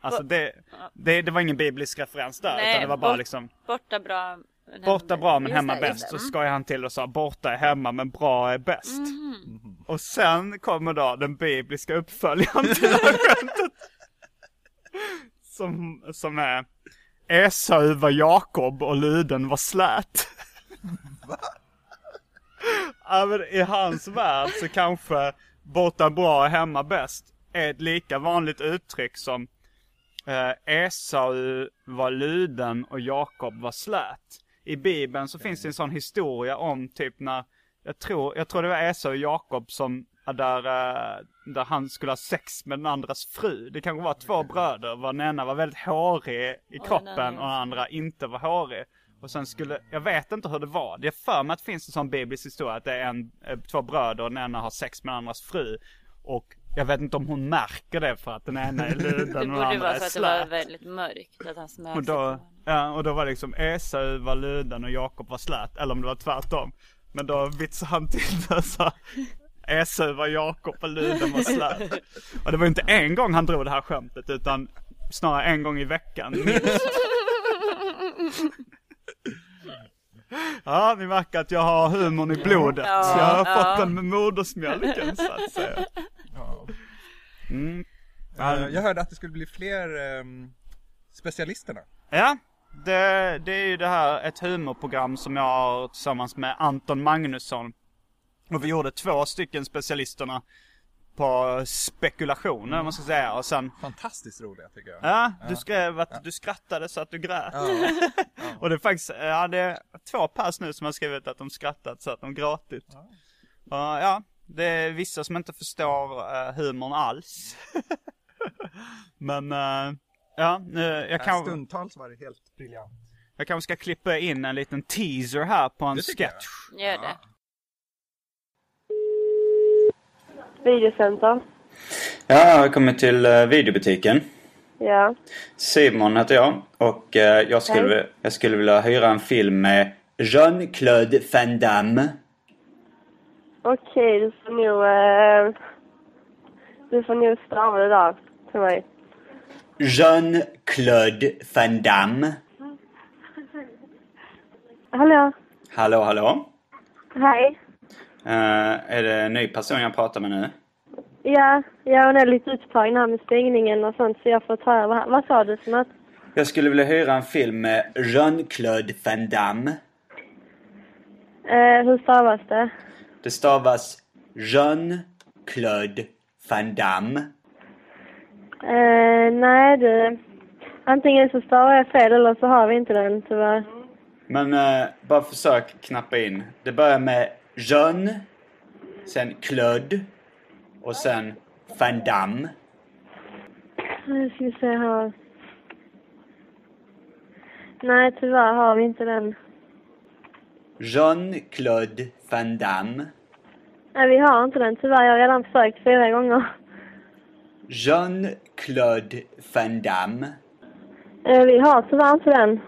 [SPEAKER 1] Alltså det, det, det var ingen biblisk referens där,
[SPEAKER 3] Nej,
[SPEAKER 1] utan det var bara
[SPEAKER 3] bort-
[SPEAKER 1] liksom
[SPEAKER 3] Borta bra. men
[SPEAKER 1] Borta bra men hemma bäst. Så skojade han till och sa borta är hemma men bra är bäst.
[SPEAKER 3] Mhm.
[SPEAKER 1] Och sen kommer då den bibliska uppföljaren till det här skämtet. Som, som är Esau var Jakob och luden var slät. ja, men I hans värld så kanske borta bra är hemma bäst är ett lika vanligt uttryck som eh, Esau var luden och Jakob var slät. I bibeln så finns det en sån historia om typ när, jag tror, jag tror det var Esau och Jakob som, där, eh, där han skulle ha sex med den andras fru. Det kanske var två bröder, var den ena var väldigt hårig i kroppen och den andra inte var hårig. Och sen skulle, jag vet inte hur det var. Det är för mig att det finns en sån biblisk historia att det är en, eh, två bröder och den ena har sex med den andras fru. Och jag vet inte om hon märker det för att den ena är luden
[SPEAKER 3] Det
[SPEAKER 1] och den
[SPEAKER 3] borde
[SPEAKER 1] andra
[SPEAKER 3] vara
[SPEAKER 1] är
[SPEAKER 3] för att det var
[SPEAKER 1] slät.
[SPEAKER 3] väldigt mörkt. Att han smög
[SPEAKER 1] Och då, ja, och då var det liksom Esau var luden och Jakob var slät. Eller om det var tvärtom. Men då vitsade han till det och sa Esau var Jakob och luden var slät. Och det var inte en gång han drog det här skämtet utan snarare en gång i veckan minst. Ja, ni märker att jag har humorn i blodet.
[SPEAKER 3] Ja,
[SPEAKER 1] jag har
[SPEAKER 3] ja.
[SPEAKER 1] fått den med modersmjölken så att säga.
[SPEAKER 4] Ja.
[SPEAKER 1] Mm.
[SPEAKER 4] Eh, Jag hörde att det skulle bli fler ehm, specialisterna.
[SPEAKER 1] Ja, det, det är ju det här, ett humorprogram som jag har tillsammans med Anton Magnusson. Och vi gjorde två stycken specialisterna på spekulationer, om man ska säga. Och sen,
[SPEAKER 4] Fantastiskt roliga tycker jag.
[SPEAKER 1] ja, du skrev att du skrattade så att du grät.
[SPEAKER 4] Ja.
[SPEAKER 1] Och det är faktiskt, ja det är två pers nu som har skrivit att de skrattat så att de gråtit. Och, ja, det är vissa som inte förstår uh, humorn alls. Men, eh, ja, nu, jag
[SPEAKER 4] Ja,
[SPEAKER 1] kan...
[SPEAKER 4] Stundtals var det helt briljant.
[SPEAKER 1] Jag kanske ska klippa in en liten teaser här på en
[SPEAKER 4] tycker jag.
[SPEAKER 1] sketch.
[SPEAKER 3] Gör det.
[SPEAKER 5] Videocenter.
[SPEAKER 1] Ja, välkommen till uh, videobutiken.
[SPEAKER 5] Ja.
[SPEAKER 1] Simon heter jag och eh, jag, skulle,
[SPEAKER 5] Hej.
[SPEAKER 1] jag skulle vilja hyra en film med Jean-Claude Van Damme.
[SPEAKER 5] Okej, du får nog... Eh, du får nog stava det där till mig.
[SPEAKER 1] Jean-Claude Van Damme.
[SPEAKER 5] Hallå?
[SPEAKER 1] Hallå, hallå.
[SPEAKER 5] Hej.
[SPEAKER 1] Eh, är det en ny person jag pratar med nu?
[SPEAKER 5] Ja, ja, hon är lite upptagen här med stängningen och sånt så jag får ta över. Vad sa du för något?
[SPEAKER 1] Jag skulle vilja hyra en film med Jean-Claude Van Damme.
[SPEAKER 5] Eh, hur stavas det?
[SPEAKER 1] Det stavas Jean-Claude Van Damme.
[SPEAKER 5] Eh, nej du. Antingen så stavar jag fel eller så har vi inte den tyvärr.
[SPEAKER 1] Men eh, bara försök knappa in. Det börjar med Jean, sen Claude och sen Van Damme.
[SPEAKER 5] Nu ska vi se här. Nej, tyvärr har vi inte den.
[SPEAKER 1] Jean-Claude Van Damme.
[SPEAKER 5] Nej, vi har inte den tyvärr. Jag har redan försökt fyra gånger.
[SPEAKER 1] Jean-Claude Van Damme.
[SPEAKER 5] Eh, vi har tyvärr inte den.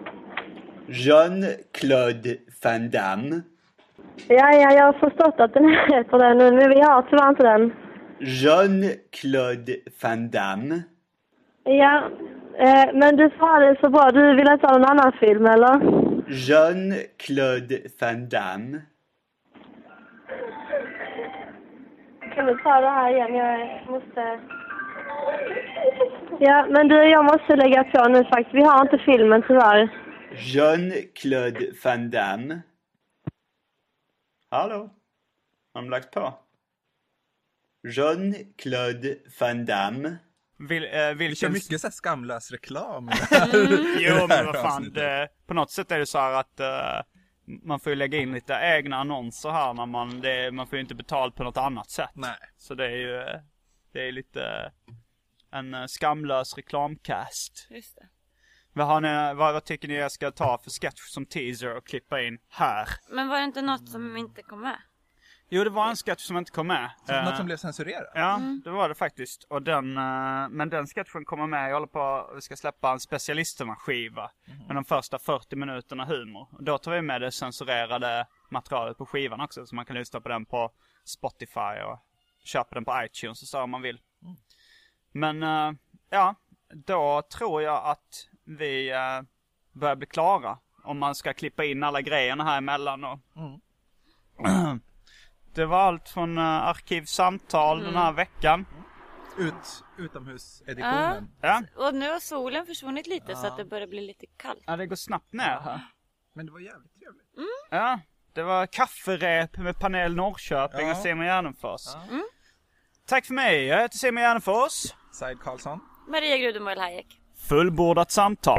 [SPEAKER 1] Jean-Claude Van Damme.
[SPEAKER 5] Ja, ja, jag har förstått att den heter det nu, men vi har tyvärr inte den.
[SPEAKER 1] Jean-Claude Van Damme.
[SPEAKER 5] Ja, eh, men du sa det så bra. Du vill inte ha någon annan film, eller?
[SPEAKER 1] Jean-Claude Van Damme.
[SPEAKER 5] Kan du ta det här igen? Jag måste... Ja, men du, jag måste lägga på nu faktiskt. Vi har inte filmen tyvärr.
[SPEAKER 1] Jean-Claude Van Damme. Hallå? Har de lagt på? Jean-Claude Van Damme. Vil, eh, vilken...
[SPEAKER 4] mycket så skamlös reklam.
[SPEAKER 1] Jo,
[SPEAKER 4] det här
[SPEAKER 1] men vad fan. Det, på något sätt är det så här att eh, man får ju lägga in lite egna annonser här när man, det, man får ju inte betalt på något annat sätt.
[SPEAKER 4] Nej.
[SPEAKER 1] Så det är ju, eh, det är lite en eh, skamlös reklamcast.
[SPEAKER 3] Just det.
[SPEAKER 1] Vad, har ni, vad, vad tycker ni jag ska ta för sketch som teaser och klippa in här?
[SPEAKER 3] Men var det inte något som inte kom med?
[SPEAKER 1] Jo, det var en sketch som inte kom med. Eh,
[SPEAKER 4] Något som blev censurerat.
[SPEAKER 1] Ja, det var det faktiskt. Och den, eh, men den sketchen kommer med. Jag håller på, vi ska släppa en specialisterna-skiva. Med de första 40 minuterna humor. Och då tar vi med det censurerade materialet på skivan också. Så man kan lyssna på den på Spotify och köpa den på iTunes och så om man vill. Men, eh, ja. Då tror jag att vi eh, börjar bli klara. Om man ska klippa in alla grejerna här emellan och... Det var allt från uh, Arkivsamtal den här veckan.
[SPEAKER 4] Ut, utomhuseditionen.
[SPEAKER 1] Ja.
[SPEAKER 3] Och nu har solen försvunnit lite så att det börjar bli lite kallt.
[SPEAKER 1] ja, det går snabbt ner här.
[SPEAKER 4] Men det var jävligt trevligt.
[SPEAKER 1] Ja, det var kafferep med panel Norrköping
[SPEAKER 4] Ja.
[SPEAKER 1] och Simon Gärdenfors. Tack för mig, jag heter Simon Gärdenfors.
[SPEAKER 4] Said Karlsson.
[SPEAKER 3] Maria Grudemoel Hayek.
[SPEAKER 1] Fullbordat samtal.